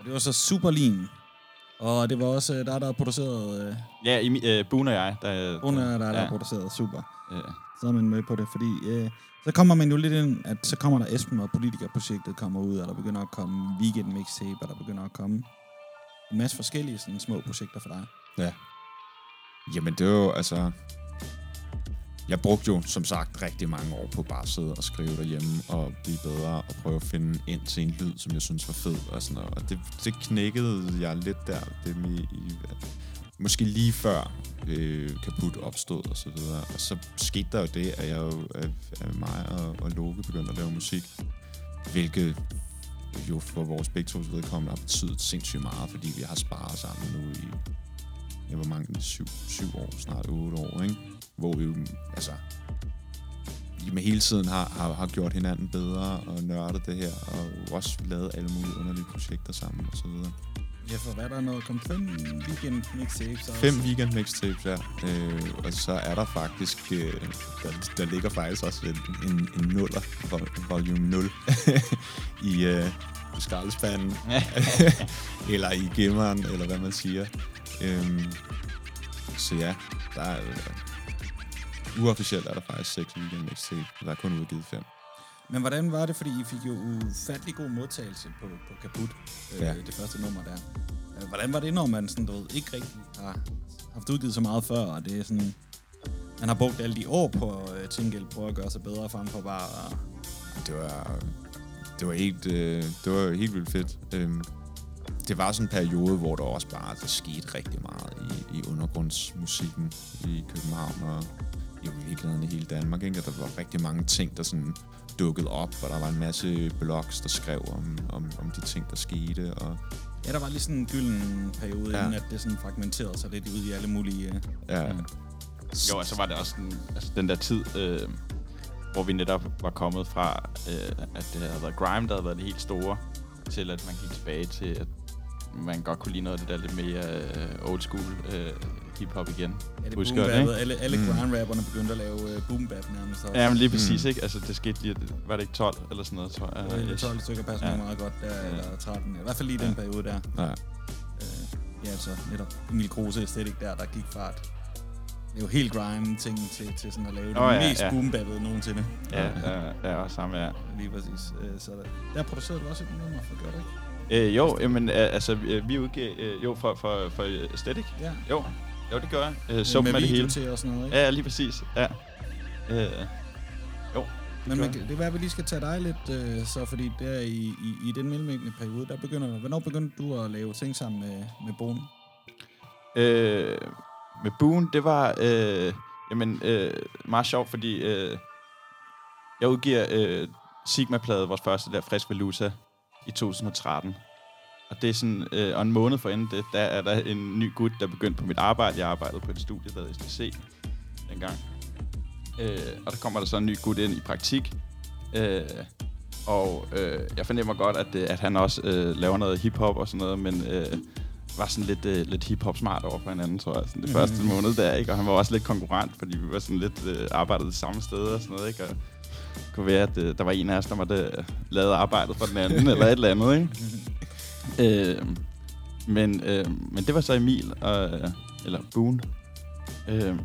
det var så super Superlin og det var også øh, dig, der, der producerede... Øh... Ja, i, øh, Boone og jeg. Der, Boone og jeg, der, der, ja. produceret. Super. Ja. Så er man med på det, fordi øh, så kommer man jo lidt ind, at så kommer der Esben og Politikerprojektet kommer ud, og der begynder at komme weekend mixtape, og der begynder at komme en masse forskellige sådan, små projekter for dig. Ja. Jamen, det var jo, altså... Jeg brugte jo, som sagt, rigtig mange år på bare at sidde og skrive derhjemme og blive bedre og prøve at finde ind til en lyd, som jeg synes var fed og sådan noget. Og det, det knækkede jeg lidt der. Det med, i, måske lige før øh, kaput opstod og så videre. Og så skete der jo det, at jeg jo, at, at mig og, og Loke begyndte at lave musik. Hvilket jo for vores begge tos vedkommende har betydet sindssygt meget, fordi vi har sparet sammen nu i, ja, hvor mange, syv, syv år, snart otte år, ikke? Hvor vi jo, altså, med hele tiden har, har, har gjort hinanden bedre og nørdet det her, og også lavet alle mulige underlige projekter sammen og så videre. Ja, for hvad er der noget? Kom fem weekend mixtapes også? Fem weekend mixtapes, ja. Øh, og så er der faktisk, øh, der, der ligger faktisk også en, en, en nuller, vol- volume 0, i, øh, skraldespanden. eller i gemmeren, eller hvad man siger. Øhm, så ja, der er, øh, uofficielt er der faktisk seks weekend mixtape, og der er kun udgivet fem. Men hvordan var det, fordi I fik jo ufattelig god modtagelse på, på Kaput, øh, Ja. det første nummer der. Øh, Hvordan var det, når man sådan, du ved, ikke rigtig har haft udgivet så meget før, og det er sådan, man har brugt alle de år på øh, Tingle, på at gøre sig bedre frem for bare at Det var, det var helt, øh, det var helt vildt fedt. Øhm, det var sådan en periode, hvor der også bare der skete rigtig meget i, i undergrundsmusikken i København og i virkeligheden i hele Danmark. Ikke? Og der var rigtig mange ting, der sådan dukkede op, og der var en masse blogs, der skrev om, om, om de ting, der skete. Og, Ja, der var lige sådan en gylden periode, ja. Inden at det sådan fragmenterede sig lidt ud i alle mulige... Øh, ja, Jo, og så var det også den, altså den der tid, øh, hvor vi netop var kommet fra, øh, at det havde været grime, der havde været det helt store, til at man gik tilbage til, at man godt kunne lide noget af det der lidt mere øh, old school øh, hip-hop igen. Ja, det Husker boom det, ikke? Alle, alle Mm. grime-rapperne begyndte at lave øh, boom bap nærmest. også. Ja, men lige præcis, Mm. ikke? Altså, det skete lige, var det ikke 12 eller sådan noget, tror jeg? Øh, Yes. 12 stykker passer Ja. ja. meget godt der, Ja. eller 13. I hvert fald lige den Ja. periode der. ja. Øh, ja, altså netop Emil Kruse æstetik der, der gik fra at lave helt grime ting til, til sådan at lave det oh, ja, mest ja. boom bappede nogensinde. Ja, ja, ja, og samme ja. Lige præcis. Øh, så der, der producerede du også et nummer for, gjorde du ikke? Øh, jo, jamen, altså, øh, vi udgav, øh, jo, for, for, for Aesthetic. Ja. Jo, jo, det gør jeg. Øh, Med Sumpen af det hele. til og sådan noget, ikke? Ja, lige præcis. Ja. Øh, jo. Men man, det er være, at vi lige skal tage dig lidt, øh, så fordi der i, i, i den mellemliggende periode, der begynder, hvornår begyndte du at lave ting sammen med, med Bogen? Øh, med Boone, det var øh, jamen, øh, meget sjovt, fordi øh, jeg udgiver øh, Sigma-plade, vores første der, Frisk Valuta, i 2013. Og det er sådan, øh, og en måned for inden det, der er der en ny gut, der begyndte på mit arbejde. Jeg arbejdede på et studie, der hedder STC dengang. Øh, og der kommer der så en ny gut ind i praktik. Øh, og øh, jeg fornemmer godt, at, øh, at han også øh, laver noget hiphop og sådan noget, men øh, var sådan lidt, øh, lidt hiphop smart over for hinanden, tror jeg, sådan det Mhm. første måned der, ikke? Og han var også lidt konkurrent, fordi vi var sådan lidt øh, arbejdet det samme sted og sådan noget, ikke? Og det kunne være, at øh, der var en af os, der måtte øh, lave arbejdet for den anden, eller et eller andet, ikke? Øh, men, øh, men det var så Emil, og, øh, eller Boone. Øh,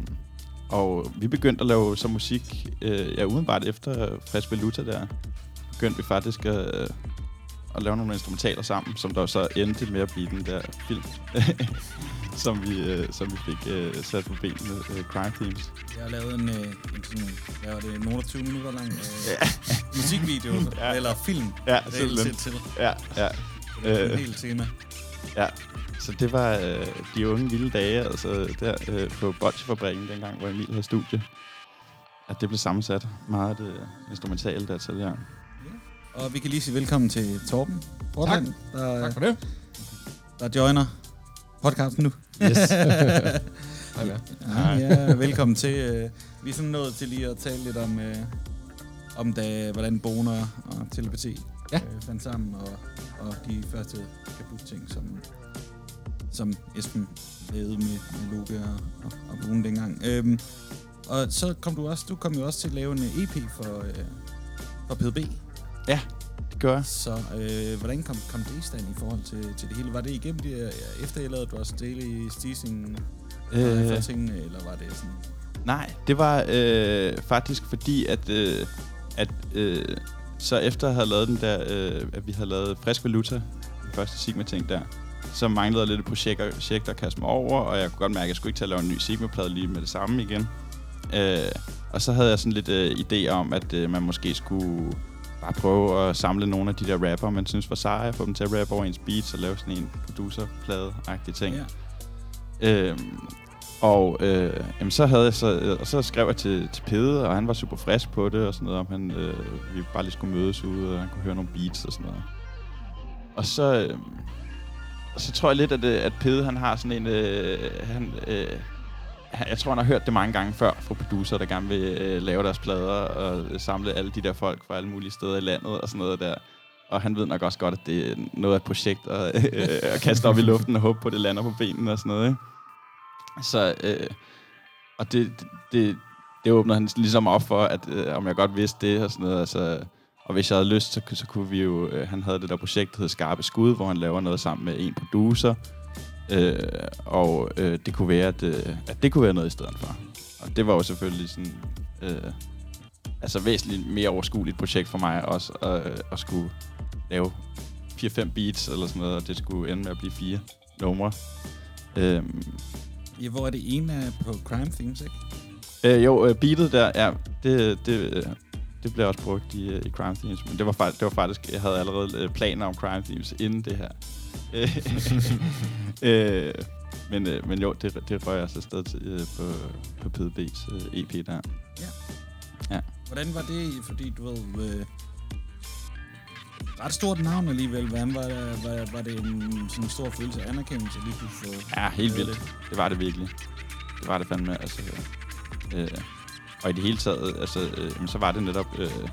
og vi begyndte at lave så musik, øh, ja, udenbart efter Frisk Valuta der, begyndte vi faktisk at, øh, at lave nogle instrumentaler sammen, som der så endte med at blive den der film, som, vi, øh, som vi fik øh, sat på benene, øh, Crime Themes. Jeg har lavet en, øh, en sådan, hvad var det, nogle 20 minutter lang øh, Ja. musikvideo, Ja. eller film, Ja, simpelthen. set til. Ja, ja. Det er Øh, et helt tema. Ja, så det var øh, de unge vilde dage, altså der øh, på Bolsjefabrikken dengang, hvor Emil havde studie. At det blev sammensat meget af det instrumentale der til, ja. Og vi kan lige sige velkommen til Torben Portland, der, Tak for det. der joiner podcasten nu. Yes. Hej, ja. ja, ja, velkommen til. øh, Vi er sådan nået til lige at tale lidt om, øh, om da, hvordan boner og telepati Ja. øh, fandt sammen, og, og de første kaput ting, som, som Esben lavede med, med Loke og, og, og Bonen dengang. Øhm, og så kom du også, du kom jo også til at lave en EP for, øh, for PDB. Det det gør jeg. Så øh, hvordan kom, kom det i stand i forhold til, til det hele? Var det igennem det, øh, efter jeg lavede Ross Daily Steasing øh. for tingene, eller var det sådan... Nej, det var øh, faktisk fordi, at, øh, at øh, så efter at have lavet den der, øh, at vi havde lavet Frisk Valuta, den første Sigma-ting der, så manglede jeg lidt et projekt, projekt at kaste mig over, og jeg kunne godt mærke, at jeg skulle ikke til at lave en ny Sigma-plade lige med det samme igen. Øh, og så havde jeg sådan lidt øh, idé om, at øh, man måske skulle bare prøve at samle nogle af de der rapper, man synes var seje, få dem til at rappe over ens beats og lave sådan en producerplade-agtig ting. Ja. Øhm, og øh, jamen, så havde jeg så, øh, og så skrev jeg til, til Pede, og han var super frisk på det, og sådan noget, om han, øh, vi bare lige skulle mødes ude, og han kunne høre nogle beats og sådan noget. Og så, øh, og så tror jeg lidt, at, øh, at Pede, han har sådan en, øh, han, øh, jeg tror, han har hørt det mange gange før fra producer, der gerne vil øh, lave deres plader og samle alle de der folk fra alle mulige steder i landet og sådan noget der. Og han ved nok også godt, at det er noget af et projekt at, øh, at kaste op i luften og håbe på, at det lander på benene og sådan noget. Ikke? Så, øh, og det, det, det åbner han ligesom op for, at øh, om jeg godt vidste det og sådan noget. Altså, og hvis jeg havde lyst, så, så kunne vi jo... Øh, han havde det der projekt, der hedder Skarpe Skud, hvor han laver noget sammen med en producer. Øh, og øh, det kunne være, at, øh, at det kunne være noget i stedet for. Og det var jo selvfølgelig sådan... Øh, altså væsentligt mere overskueligt projekt for mig også, at, at skulle lave 4-5 beats eller sådan noget, og det skulle ende med at blive fire numre. Øhm, Ja, hvor er det ene på Crime Themes, ikke? Øh, jo, øh, beatet der, ja, det, det, øh, det blev også brugt i, øh, i Crime Themes, men det var, faktisk, det var faktisk, jeg havde allerede planer om Crime Themes inden det her. Øh, men, øh, men jo, det, det røg jeg altså afsted til øh, på, på PDB's øh, EP der. Hvordan var det, fordi du ved... Øh, ret stort navn alligevel. Hvordan var, det, var, var det en sådan en stor følelse af anerkendelse, lige kunne få... Ja, helt vildt. Det var det virkelig. Det var det fandme, altså. Øh, og i det hele taget, altså, øh, så var det netop... Øh,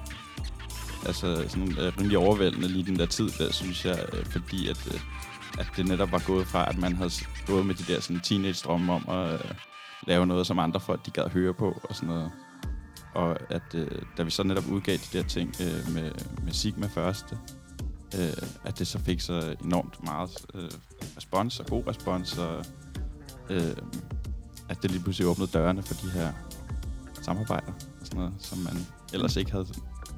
altså, sådan øh, rimelig overvældende lige den der tid, der, synes jeg, øh, fordi at, øh, at det netop var gået fra, at man havde gået med de der sådan teenage-drømme om at øh, lave noget, som andre folk, de gad høre på, og sådan noget. Og at øh, da vi så netop udgav de der ting øh, med, med Sigma første, øh, at det så fik så enormt meget øh, respons og god respons, og øh, at det lige pludselig åbnede dørene for de her samarbejder og sådan noget, som man ellers ikke havde.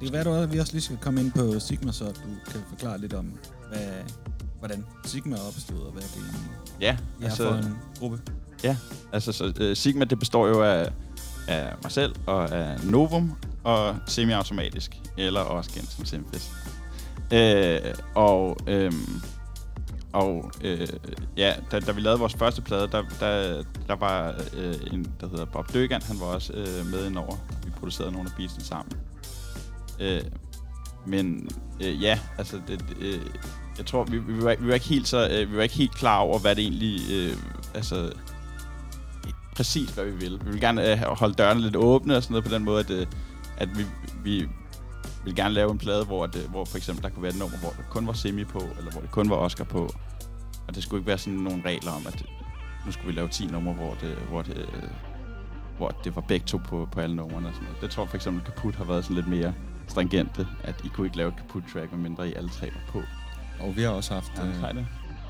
Det være, du også, vi også lige skal komme ind på Sigma, så du kan forklare lidt om, hvad, hvordan Sigma er opstået, og hvad det egentlig Ja, er altså, for en gruppe. Ja, altså så, uh, Sigma, det består jo af, af mig selv og af Novum og semiautomatisk, eller også kendt som Simfis. Øh, og øhm, og øh, ja, da, da vi lavede vores første plade, der, der, der var øh, en, der hedder Bob Døgan, han var også øh, med indover. Vi producerede nogle af beatsene sammen. Øh, men øh, ja, altså, det, det, øh, jeg tror, vi, vi, var, vi, var ikke helt så, øh, vi var ikke helt klar over, hvad det egentlig, øh, altså, præcis hvad vi ville. Vi ville gerne øh, holde dørene lidt åbne og sådan noget på den måde, at, øh, at vi, vi ville gerne lave en plade, hvor, det, hvor for eksempel der kunne være et nummer, hvor der kun var Semi på, eller hvor det kun var Oscar på. Og det skulle ikke være sådan nogle regler om, at nu skulle vi lave 10 numre, hvor det, hvor det, øh, hvor det var begge to på, på alle numrene og sådan noget. Det tror jeg for eksempel Kaput har været sådan lidt mere stringente, at I kunne ikke lave et Kaput-track, medmindre I alle tre var på. Og vi har også haft... Ja, øh, det?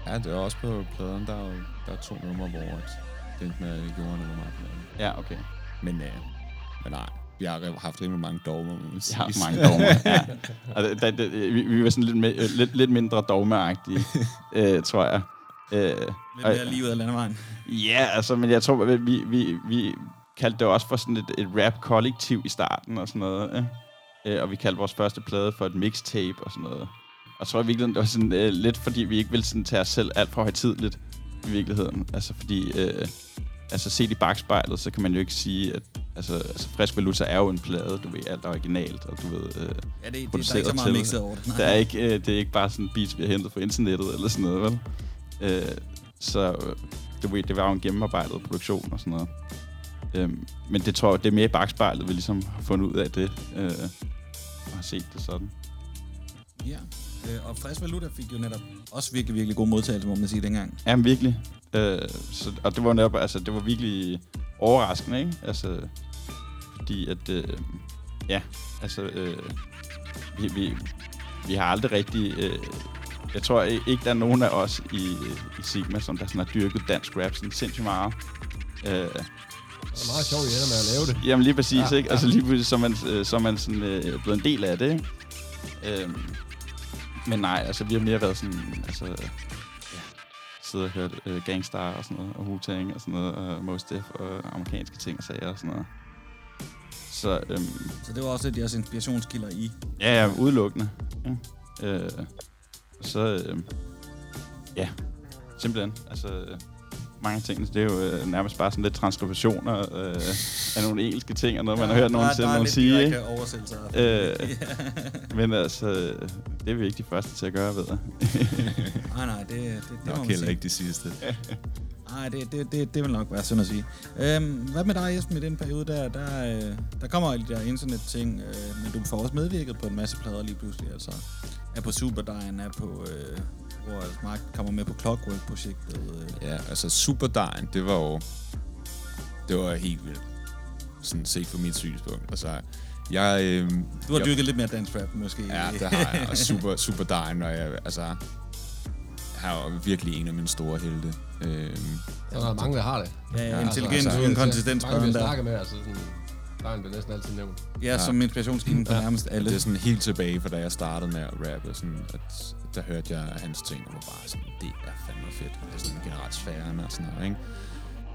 Ja, det er også på pladen, der er, der er to numre, hvor at det at jeg gjorde noget meget på pladen. Ja, okay. Men, øh, men nej, vi har haft rimelig mange dogmer, må man Jeg sige. har haft mange dogmer, ja. Og det, det, det, vi, vi var sådan lidt, med, øh, lidt, lidt mindre dogmeagtige, øh, tror jeg. Øh, Lidt mere lige ud af landevejen. Ja, altså, men jeg tror, vi, vi, vi kaldte det også for sådan et, et rap-kollektiv i starten og sådan noget. Øh, og vi kaldte vores første plade for et mixtape og sådan noget. Og jeg tror i virkeligheden, det var sådan øh, lidt, fordi vi ikke ville sådan tage os selv alt for højtidligt i virkeligheden. Altså, fordi... Øh, altså, set i bagspejlet, så kan man jo ikke sige, at... Altså, altså Frisk Valuta er jo en plade, du ved, alt er originalt, og du ved... Øh, Ja, det, det, der er ikke så meget mixet over det. Nej. Der er ikke, øh, det er ikke bare sådan beats, vi har hentet fra internettet eller sådan noget, vel? Øh, så øh, du ved, det var jo en gennemarbejdet produktion og sådan noget. Øhm, men det tror jeg, det er mere i bagspejlet, vi ligesom har fundet ud af det, øh, og har set det sådan. Ja, øh, og Frisk Valuta fik jo netop også virkelig, virkelig god modtagelse, må man sige dengang. Jamen virkelig. Øh, så, og det var netop, altså, det var virkelig overraskende, ikke? Altså, fordi at, øh, ja, altså, øh, vi, vi, vi har aldrig rigtig... Øh, jeg tror ikke, der er nogen af os i, i Sigma, som der sådan har dyrket dansk rap sådan sindssygt meget. Øh, Det er meget sjovt, I ender med at lave det. Jamen lige præcis, Ja, ikke? ja. Altså lige pludselig, så er man, øh, så man sådan, øh, blevet en del af det, ikke? Øhm, men nej, altså vi har mere været sådan, altså... Ja, siddet og hørt øh, Gangstar og sådan noget, og Wu-Tang og sådan noget, og Mos Def og amerikanske ting og sager og sådan noget. Så øhm, Så det var også et af jeres inspirationskilder i. Ja, ja, udelukkende. Ja. Øh, så, øh, ja, simpelthen. Altså, mange ting, det er jo øh, nærmest bare sådan lidt transkriptioner øh, af nogle engelske ting, og noget, man har hørt nogen, der, der er nogen lidt sige. direkte Ikke? oversættelser. Øh, men altså, det er vi ikke de første til at gøre, ved jeg. Nej, nej, det, det, det må Nok man heller sige. ikke de sidste. Nej, det, det, det, det vil nok være synd at sige. Øhm, hvad med dig, Esben, i den periode der? Der, øh, der kommer alle de der internet-ting, øh, men du får også medvirket på en masse plader lige pludselig. Altså, er på Superdine, er på... Øh, hvor Mark kommer med på Clockwork-projektet. Øh. Ja, altså Superdejen, det var jo... Det var helt vildt. Sådan set fra mit synspunkt. Altså, jeg... Øh, Du har jeg, dyrket lidt mere dance rap, måske. Ja, det har jeg. Og super, Superdejen, og jeg, altså... Han er virkelig en af mine store helte. Øhm, Der er mange, der har det. Ja, ja, Altså, intelligens altså, uden altså, konsistens. Mange, vi snakket med, altså sådan... Dejen bliver næsten altid nævnt. Ja, som inspirationskilden for nærmest alle. Det er sådan helt tilbage fra da jeg startede med at rappe, sådan, at der hørte jeg hans ting, og var bare sådan, det er fandme fedt. Det er sådan generelt sfæren og sådan noget, ikke?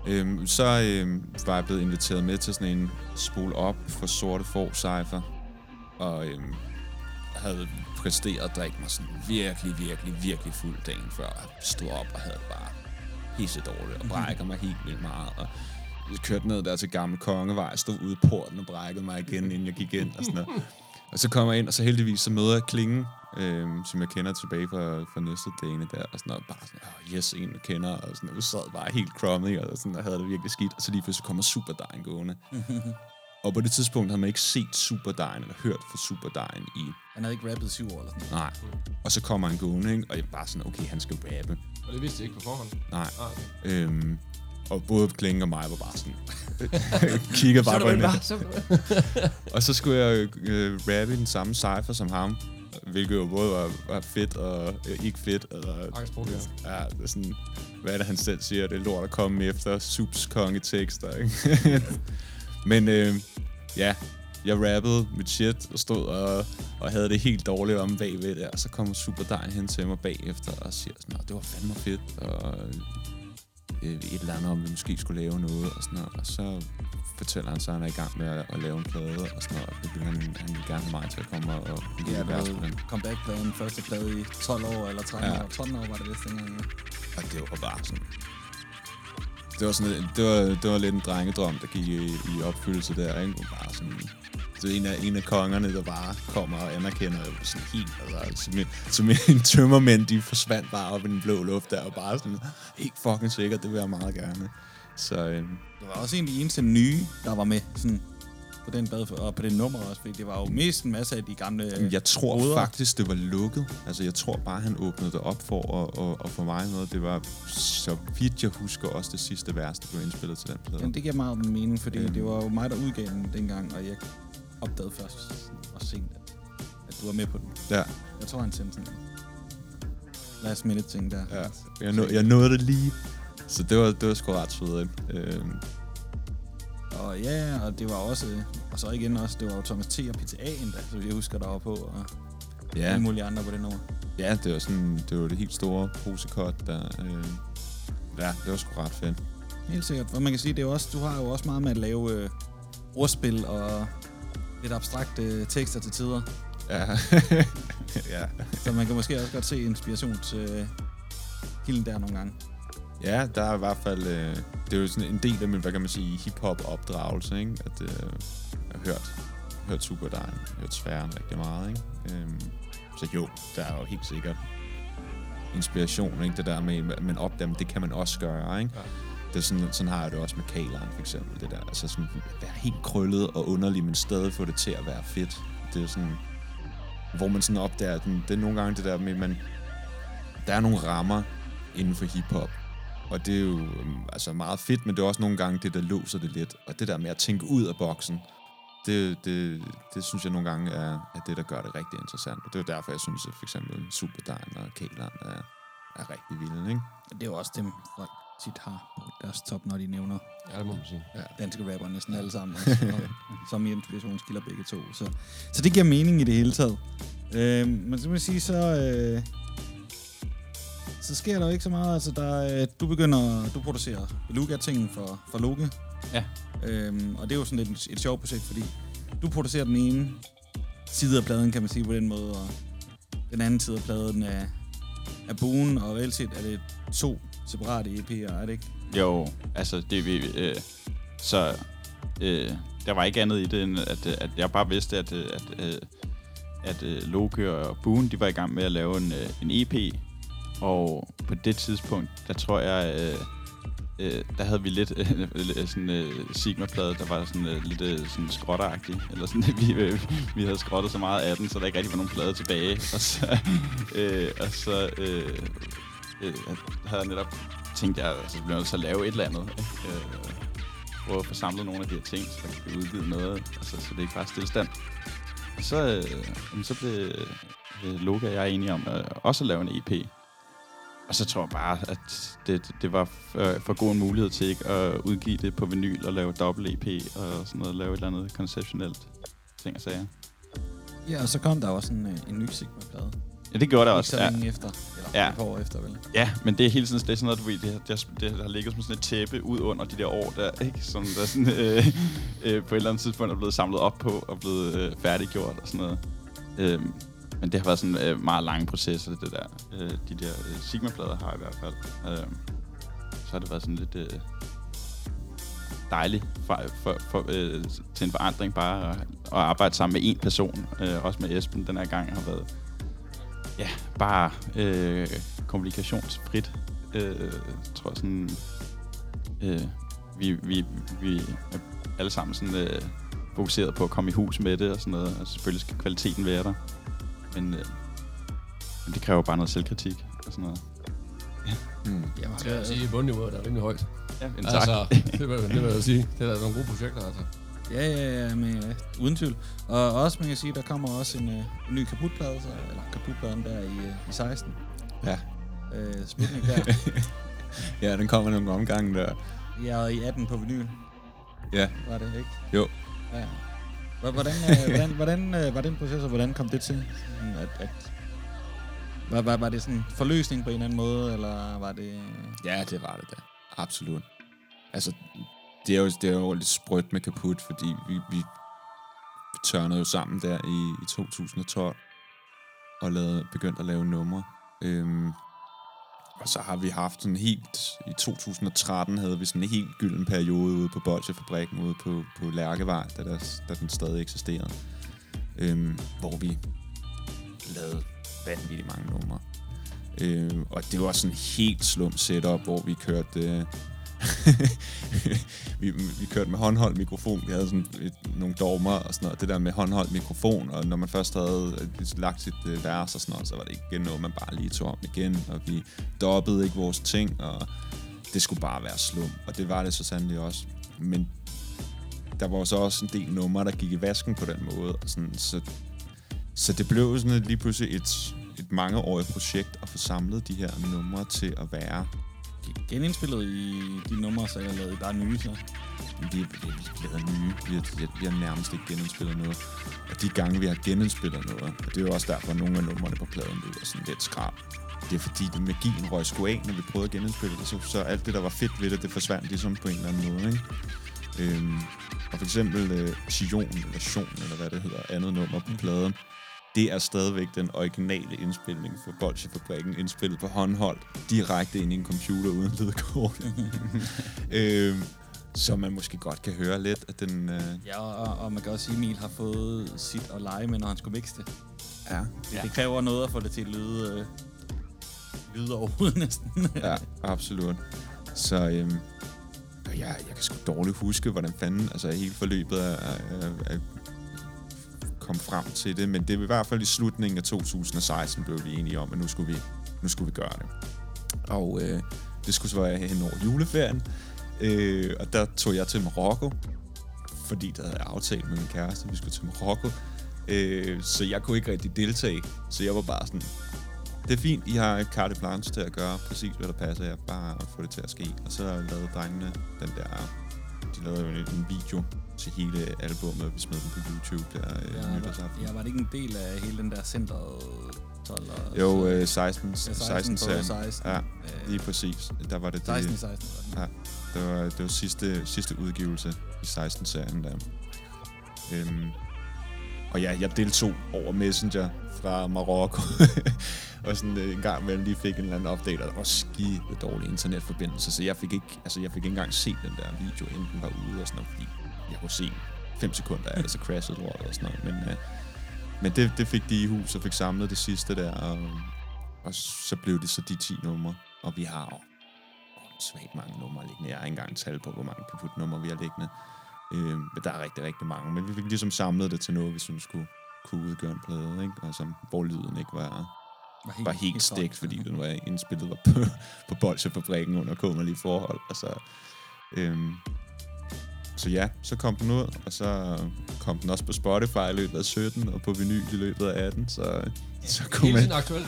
Øhm, så øhm, var jeg blevet inviteret med til sådan en spol op for sorte får cypher, og øhm, havde præsteret at drikke mig sådan virkelig, virkelig, virkelig fuld dagen før. Jeg stod op og havde det bare pisse dårligt og brækker mig helt vildt meget. Og kørte ned der til Gamle Kongevej, stod ude i porten og brækkede mig igen, inden jeg gik ind og sådan noget. Og så kommer jeg ind, og så heldigvis så møder jeg Klinge, øhm, som jeg kender tilbage fra, fra næste dagene der, og sådan noget. Bare sådan, oh, yes, en jeg kender, og sådan, og vi sad bare helt crummy, og sådan, og havde det virkelig skidt. Og så lige pludselig kommer Superdejen gående. og på det tidspunkt havde man ikke set Superdejen, eller hørt fra Superdejen i Han havde ikke rappet syv år eller sådan noget. Nej. Og så kommer han gående, ikke? og jeg bare sådan, okay, han skal rappe. Og det vidste jeg ikke på forhånd. Nej. Ah, okay. Øhm, og både Klinge og mig var bare sådan... kiggede bare på hinanden. og så skulle jeg øh, rappe i den samme cypher som ham. Hvilket jo både var, var fedt og øh, ikke fedt. Eller, Angstprovokerende. ja, er sådan, hvad er det, han selv siger? Det er lort at komme efter subs kongetekster, ikke? Men øh, ja, jeg rappede mit shit og stod og, og havde det helt dårligt om bagved der. Og så kommer Superdejen hen til mig bagefter og siger sådan, "Nå, det var fandme fedt. Og et eller andet, om vi måske skulle lave noget og sådan noget. Og så fortæller han så, at han er i gang med at, at lave en plade og sådan noget. Og det vil han, han vil gerne have mig til at komme og, og Ja, ja, vers på den. comeback-pladen, første plade i 12 år, eller 13 Ja. år. 13 år var det vist dengang, ja. Og det var bare sådan... Det var, sådan, det var, det var lidt en drengedrøm, der gik i, i opfyldelse der, ikke? Bare sådan, er en af, en af kongerne, der bare kommer og anerkender sådan helt, altså, som en, som en tømmermænd, de forsvandt bare op i den blå luft der, og bare sådan, helt fucking sikkert, det vil jeg meget gerne. Så øhm, Det var også en af de eneste nye, der var med sådan, på den bad, og på det nummer også, fordi det var jo mest en masse af de gamle øh, jeg tror hoveder. faktisk, det var lukket. Altså, jeg tror bare, han åbnede det op for at, at, at få mig noget. Det var, så vidt jeg husker, også det sidste vers, der blev indspillet til den plade. Jamen, det giver meget mening, fordi Øhm. det var jo mig, der udgav den dengang, og jeg opdagede først og sent, at, at du var med på den. Ja. Jeg tror, han sendte sådan en last minute ting der. Ja, jeg, nå, jeg nåede det lige. Så det var, det var sgu ret sødt. Øhm, Og ja, og det var også, og så igen også, det var jo Thomas T. og PTA endda, så jeg husker, der var på, og Ja. alle mulige andre på det nummer. ja, det var sådan, det var det helt store posekort, der... Øh, ja, det var sgu ret fedt. Helt sikkert. For man kan sige, det er også, du har jo også meget med at lave øh, ordspil og lidt abstrakte øh, tekster til tider. Ja. ja. Så man kan måske også godt se inspirations øh, der nogle gange. Ja, der er i hvert fald... Øh, det er jo sådan en del af min, hvad kan man sige, hip-hop-opdragelse, ikke? At øh, jeg har hørt, hørt Superdine, hørt Sfæren rigtig meget, ikke? Øhm, så jo, der er jo helt sikkert inspiration, ikke? Det der med, at man opdager, det kan man også gøre, ikke? Ja. Det er sådan, sådan har jeg det også med Kaleren, for eksempel. Det der, altså sådan, være helt krøllet og underlig, men stadig få det til at være fedt. Det er sådan, hvor man sådan opdager, at den- det er nogle gange det der med, man, der er nogle rammer inden for hiphop, og det er jo øhm, altså meget fedt, men det er også nogle gange det, der låser det lidt. Og det der med at tænke ud af boksen, det, det, det synes jeg nogle gange er, er det, der gør det rigtig interessant. Og det er derfor, jeg synes, at for eksempel Superdine og Kæland er, er rigtig vilde, ikke? Det er jo også dem, folk tit har på deres top, når de nævner Ja, det må man sige. ja. danske rapper næsten alle sammen. Også, og, som inspirationskilder begge to. Så, så det giver mening i det hele taget. Øh, men så må jeg sige, så, øh, så sker der jo ikke så meget. Altså, der, øh, du begynder, du producerer Beluga-ting for, for Loke. Ja. Øhm, og det er jo sådan lidt et, et sjovt projekt, fordi du producerer den ene side af pladen, kan man sige på den måde, og den anden side af pladen er, er buen, og reelt set er det to separate EP'er, er det ikke? Jo, altså det vi... Øh, så øh, der var ikke andet i det, end at, øh, at jeg bare vidste, at, øh, at, øh, at, at Loke og Boone, de var i gang med at lave en, en EP. Og på det tidspunkt, der tror jeg, øh, øh, der havde vi lidt øh, øh, øh sådan øh, Sigma-plade, der var sådan øh, lidt øh, sådan skrotteragtig. Eller sådan, vi, øh, vi havde skrottet så meget af den, så der ikke rigtig var nogen plade tilbage. Og så, øh, og så øh, øh, havde jeg netop tænkt, jeg altså, blev nødt til at lave et eller andet. Ikke? Øh, prøve at få samlet nogle af de her ting, så der kan blive udgivet noget, altså, så det ikke bare er stillestand. Og så, øh, så blev øh, Loga og jeg enige om øh, også at lave en EP. Og så tror jeg bare, at det, det var for, for god en mulighed til ikke at udgive det på vinyl og lave dobbelt EP og sådan noget, lave et eller andet konceptionelt ting og sager. Ja, og så kom der også en, øh, en ny Sigma-plade. Ja, det gjorde der Ikke også. så Ja. længe efter, eller Ja. ja. et par år efter, vel? Ja, men det er hele tiden det er sådan noget, du ved, det, det, det, der har ligget som sådan et tæppe ud under de der år der, ikke? Som der sådan, øh, øh, på et eller andet tidspunkt er blevet samlet op på og blevet øh, færdiggjort og sådan noget. Øhm, men det har været sådan øh, meget lange processer, det der. Øh, de der øh, Sigma-plader har jeg i hvert fald. Øh, så har det været sådan lidt øh, dejligt for, for, for, øh, til en forandring bare at, at arbejde sammen med en person. Øh, også med Esben den her gang har været ja, bare øh, kommunikationsfrit. Øh, tror jeg sådan, øh, vi, vi, vi er alle sammen sådan øh, fokuseret på at komme i hus med det og sådan noget. Og selvfølgelig skal kvaliteten være der. Men, øh, men det kræver bare noget selvkritik og sådan noget. Mm. Ja, Jeg skal sige, at bundniveauet er rimelig højt. Ja, men tak. Altså, det vil, det vil jeg sige. Det er nogle gode projekter, altså. Ja, ja, ja, men, ja, uden tvivl. Og også, man kan sige, der kommer også en, øh, en ny kaputplade, så, eller kaputpladen der i, øh, i 16. Ja. Øh, Sputnik der. ja, den kommer nogle omgange der. Jeg er i 18 på vinyl, Ja, var det ikke? jo. Ja. Hvor- Hvordan, øh, hvordan, hvordan øh, var den proces, og hvordan kom det til? At, at, var, var, var det sådan en forløsning på en eller anden måde, eller var det... Ja, det var det da. Absolut. Altså, det er jo, det er jo lidt sprødt med kaput, fordi vi, vi, vi tørnede jo sammen der i, i 2012 og lavede, begyndte at lave numre. Øhm, og så har vi haft sådan helt... I 2013 havde vi sådan en helt gylden periode ude på Bolsjefabrikken, ude på, på Lærkevej, da, der, da den stadig eksisterede. Øhm, hvor vi lavede vanvittigt mange numre. Øh, og det var sådan en helt slum setup, hvor vi kørte... Øh, vi, vi kørte med håndholdt mikrofon. Vi havde sådan et, nogle dogmer og sådan noget. Det der med håndholdt mikrofon, og når man først havde øh, lagt sit øh, vers og sådan noget, så var det ikke noget, man bare lige tog om igen. Og vi dobbede ikke vores ting, og det skulle bare være slum. Og det var det så sandelig også. Men der var så også en del numre, der gik i vasken på den måde. Og sådan, så, så det blev sådan et, lige pludselig et, et mangeårigt projekt at få samlet de her numre til at være Genindspillet i de numre, så jeg lavede bare nye, så. vi, vi, vi lavet nye. Vi har, vi nærmest ikke genindspillet noget. Og de gange, vi har genindspillet noget, og det er jo også derfor, at nogle af numrene på pladen lyder sådan lidt skrab. Det er fordi, det magien røg sgu af, når vi prøvede at genindspille det, så, så alt det, der var fedt ved det, det forsvandt ligesom på en eller anden måde, ikke? Øhm, og for eksempel øh, Sion, eller Sion, eller hvad det hedder, andet nummer på pladen, det er stadigvæk den originale indspilning for Bolsjefabrikken, indspillet på håndholdt, direkte ind i en computer uden lydkort. øhm, så man måske godt kan høre lidt, at den... Øh, Ja, og, og man kan også sige, at Emil har fået sit at lege med, når han skulle mixe det. ja, Ja. Det kræver noget at få det til at lyde, øh, lyde overhovedet næsten. ja, absolut. Så øhm, jeg, jeg kan sgu dårligt huske, hvordan fanden, altså hele forløbet er, er, er kom frem til det, men det var i hvert fald i slutningen af 2016 blev vi enige om, at nu skulle vi, nu skulle vi gøre det. Og øh, det skulle så være hen over juleferien, øh, og der tog jeg til Marokko, fordi der havde jeg aftalt med min kæreste, at vi skulle til Marokko. Øh, så jeg kunne ikke rigtig deltage. Så jeg var bare sådan, det er fint, I har et carte blanche til at gøre præcis, hvad der passer jer. Bare at få det til at ske. Og så lavede drengene den der... De lavede jo en video til hele albumet, og vi smed den på YouTube der øh, Ja, nytårsaften. ja, var det ikke en del af hele den der centret 12? Og Jo, øh, 16, Ja, 16, 16, 16, 16. Ja, Øh, lige præcis. Der var det 16 i det, 16 var Ja, det var, det var sidste, sidste udgivelse i 16-serien der. Øhm, og ja, jeg deltog over Messenger fra Marokko. og sådan øh, en gang imellem lige fik en eller anden update, og der var skide dårlig internetforbindelse, så jeg fik ikke, altså jeg fik ikke engang set den der video, inden den var ude og sådan noget, fordi jeg kunne se 5 sekunder af det, så crashede lortet og sådan noget. Men, øh, men det, det fik de i hus og fik samlet det sidste der, og, og så blev det så de 10 numre, og vi har jo svagt mange numre liggende. Jeg har ikke engang tal på, hvor mange kaput-numre vi har liggende. Øh, men der er rigtig, rigtig mange. Men vi fik ligesom samlet det til noget, vi synes kunne, kunne udgøre en plade, ikke? Og som, hvor lyden ikke var, Var var helt- helt, helt stegt, fordi den var indspillet var på, på Bolsjefabrikken under kummerlige forhold. Og så, øhm, så ja, så kom den ud, og så kom den også på Spotify i løbet af 17, og på vinyl i løbet af 18, så, så kunne Hele man... tiden aktuelt.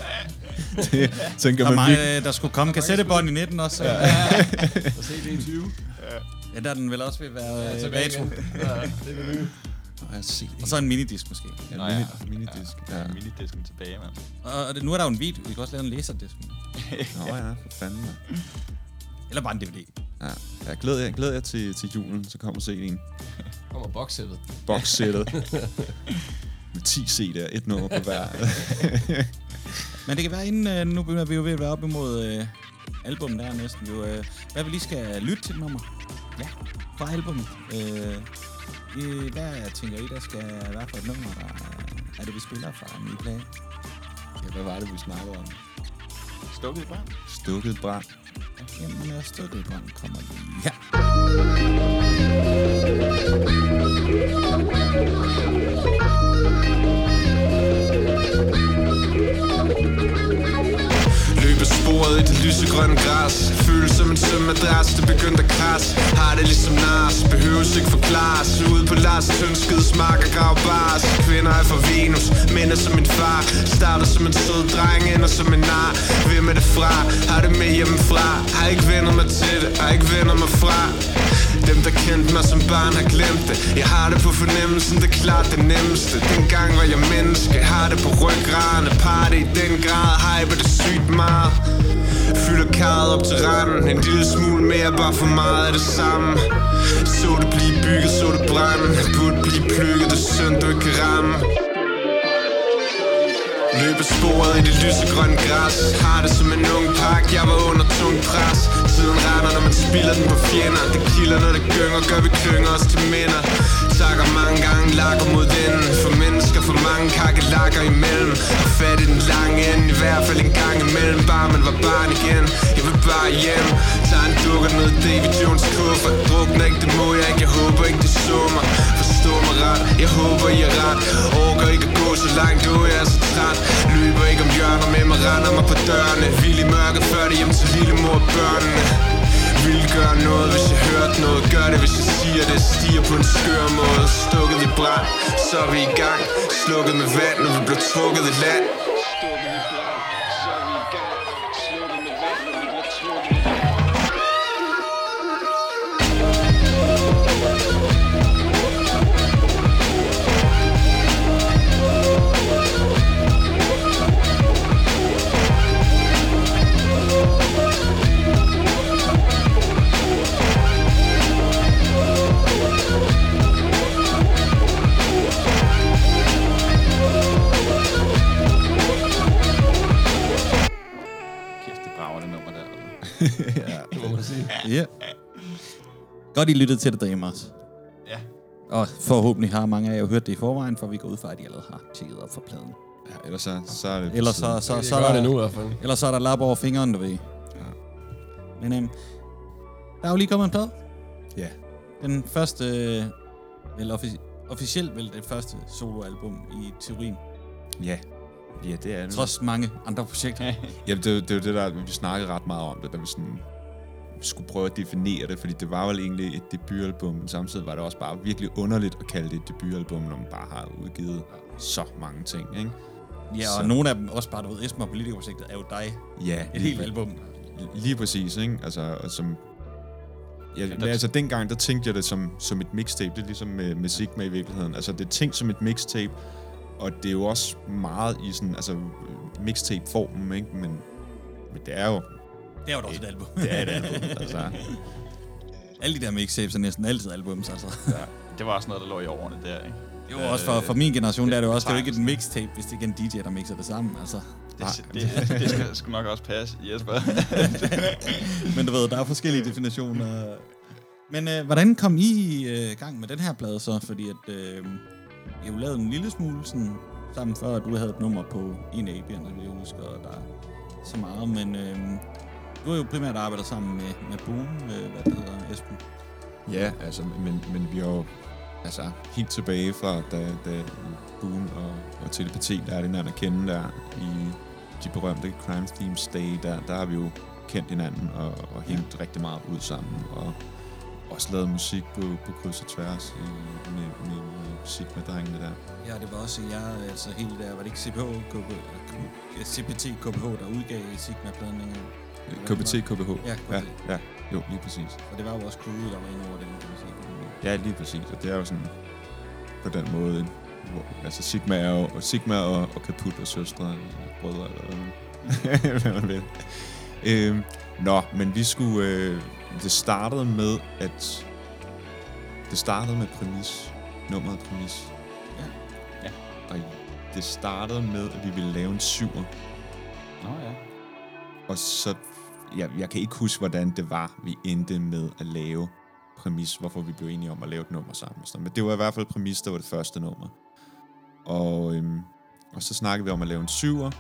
det, sådan kan Der, man virkelig- meget, der skulle komme kassettebånd i 19 også. Ja. Og se det i 20. Ja, der er den vel også ved at være Ja, ja, tilbage retro. igen. Ja, det er vinyl. Og så en minidisk måske. Ja, Nå mini, ja. minidisk. Ja, Ja. minidisken tilbage, mand. Og og det, nu er der jo en video. Vi kan også lave en laserdisk. Nå ja, for fanden. mand. Eller bare en DVD. Ja, jeg glæder jer, glæder jer til, til julen, så kommer CD'en. Kommer boxsættet. Boxsættet. Med 10 CD'er, et nummer på hver. Men det kan være inden, øh, nu begynder vi jo ved at være op imod øh, album der næsten jo. Øh, hvad vi lige skal lytte til nummer. Ja. Fra albummet. Øh, øh, hvad tænker I, der skal være for et nummer, der er, er det, vi spiller fra en ny plade? ja, hvad var det, vi snakkede om? Stukket i brand. Stukket brand. Jamen, jeg støtter i brand kommer lige løbe sporet i det lysegrønne græs. Føles som en søm madras, det begyndte at kras Har det ligesom Nars, behøves ikke forklares. Ude på Lars Tønskeds mark og grav bars. Kvinder er fra Venus, mænd er som min far. Starter som en sød dreng, ender som en nar. Hvem er det fra? Har det med hjemmefra? Har ikke vendt mig til det, har ikke vendt mig fra? Dem der kendte mig som barn har glemt det. Jeg har det på fornemmelsen, det er klart det nemmeste. Dengang var jeg menneske, har det på ryggraden. Party i den grad, hyper det sygt meget. Fylder karret op til randen En lille smule mere, bare for meget af det samme. Så det blive bygget, så det brænde. Burde blive plukket, det synd du ikke kan ramme. Løber sporet i det lysegrønne græs. Har det som en ung pak, jeg var under tung pres. Tiden render, når man spiller den på fjender. Det kilder, når det gynger, gør vi klynger os til minder. Takker mange gange, lakker mod den For mennesker, for mange kakkelakker imellem. Og fat i den lange ende, i hvert fald en gang imellem. Bare man var barn igen, jeg vil bare hjem. Tager en dukker ned David Jones kuffert Drukner ikke, det må jeg ikke, jeg håber ikke, det summer mig Forstå mig ret, jeg håber I er ret Orker ikke at gå så langt, du er så træt Løber ikke om hjørner med mig, render mig på dørene. Vild i mørket, før det hjem til lillemor og børnene. Vil gøre noget, hvis jeg hørte noget. Gør det, hvis jeg siger det. Stiger på en skør måde. Stukket i brand, så er vi i gang. Slukket med vand, når vi bliver trukket i land. ja, Det må man sige. Ja. Godt, I lyttede til det, Dreamers. Ja. Og forhåbentlig har mange af jer hørt det i forvejen, for vi går ud fra, at I allerede har tjekket op for pladen. Ja, ellers så, så er det... Ellers så, så, så, gør er det nu i hvert fald. ellers så er der lap over fingeren, du ved. Ja. Men øhm, der er jo lige kommet en plade. Ja. Den første, øh, vel offici- officielt vel det første soloalbum i teorien. Ja. Ja, det er det. Trods mange andre projekter. Ja, det, er jo- det jo det der, vi snakkede ret meget om det, da vi sådan skulle prøve at definere det, fordi det var vel egentlig et debutalbum, men samtidig var det også bare virkelig underligt at kalde det et debutalbum, når man bare har udgivet så mange ting, ikke? Ja, og Så- nogle af dem, også bare, du ved, og Politikerprojektet, er jo dig. Ja, Et helt album. Lige præcis, ikke? Altså, og som... Ja, men altså, dengang, der tænkte jeg det som, som et mixtape. Det er ligesom med, med Sigma i virkeligheden. Altså, det er tænkt som et mixtape, og det er jo også meget i sådan, altså, mixtape-formen, ikke? Men, men det er jo... Det er jo da også et album. Det er et album, altså. Alle de der mixtapes er næsten altid albums, altså. Ja. Det var også noget, der lå i årene der, ikke? Jo, også for, for min generation, der er det jo også, det er jo ikke et mixtape, hvis det ikke er en DJ, der mixer det sammen, altså. Det, det, det skal, skal nok også passe, Jesper. Men du ved, der er forskellige definitioner. Men øh, hvordan kom I øh, i gang med den her plade så? Fordi at øh, jo lavet en lille smule sådan, sammen før, du havde et nummer på en af vil jeg huske, og der er så meget. Men øh, du har jo primært arbejdet sammen med, med Boom, øh, hvad det hedder, Esben. Ja, altså, men, men vi har jo altså, helt tilbage fra, da, da Boone og, og Telepati lærte hinanden at kende der i de berømte Crime Themes Day, der, der har vi jo kendt hinanden og, og hængt rigtig meget ud sammen, og også lavet musik på, på kryds og tværs i, med, med, med Sigma-drengene der. Ja, det var også jeg, altså hele der, var det ikke CPH, KB, ja, CPT, KBH, der udgav Sigma-pladen længere? KBT, KBH. Ja, KBT. ja, ja, jo, lige præcis. Og det var jo også crewet, der var inde over den, kan man sige. Ja, lige præcis. Og det er jo sådan på den måde, hvor, altså Sigma er jo, og Sigma og, og Kaput og søstre, eller brødre, eller hvad man vil. Øhm, nå, men vi skulle, øh, det startede med, at det startede med præmis, nummeret præmis. Ja. Ja. Og det startede med, at vi ville lave en syver, Nå ja. og så, ja, jeg kan ikke huske, hvordan det var, vi endte med at lave præmis, hvorfor vi blev enige om at lave et nummer sammen. sådan. Men det var i hvert fald præmis, der var det første nummer. Og, øhm, og så snakkede vi om at lave en syver,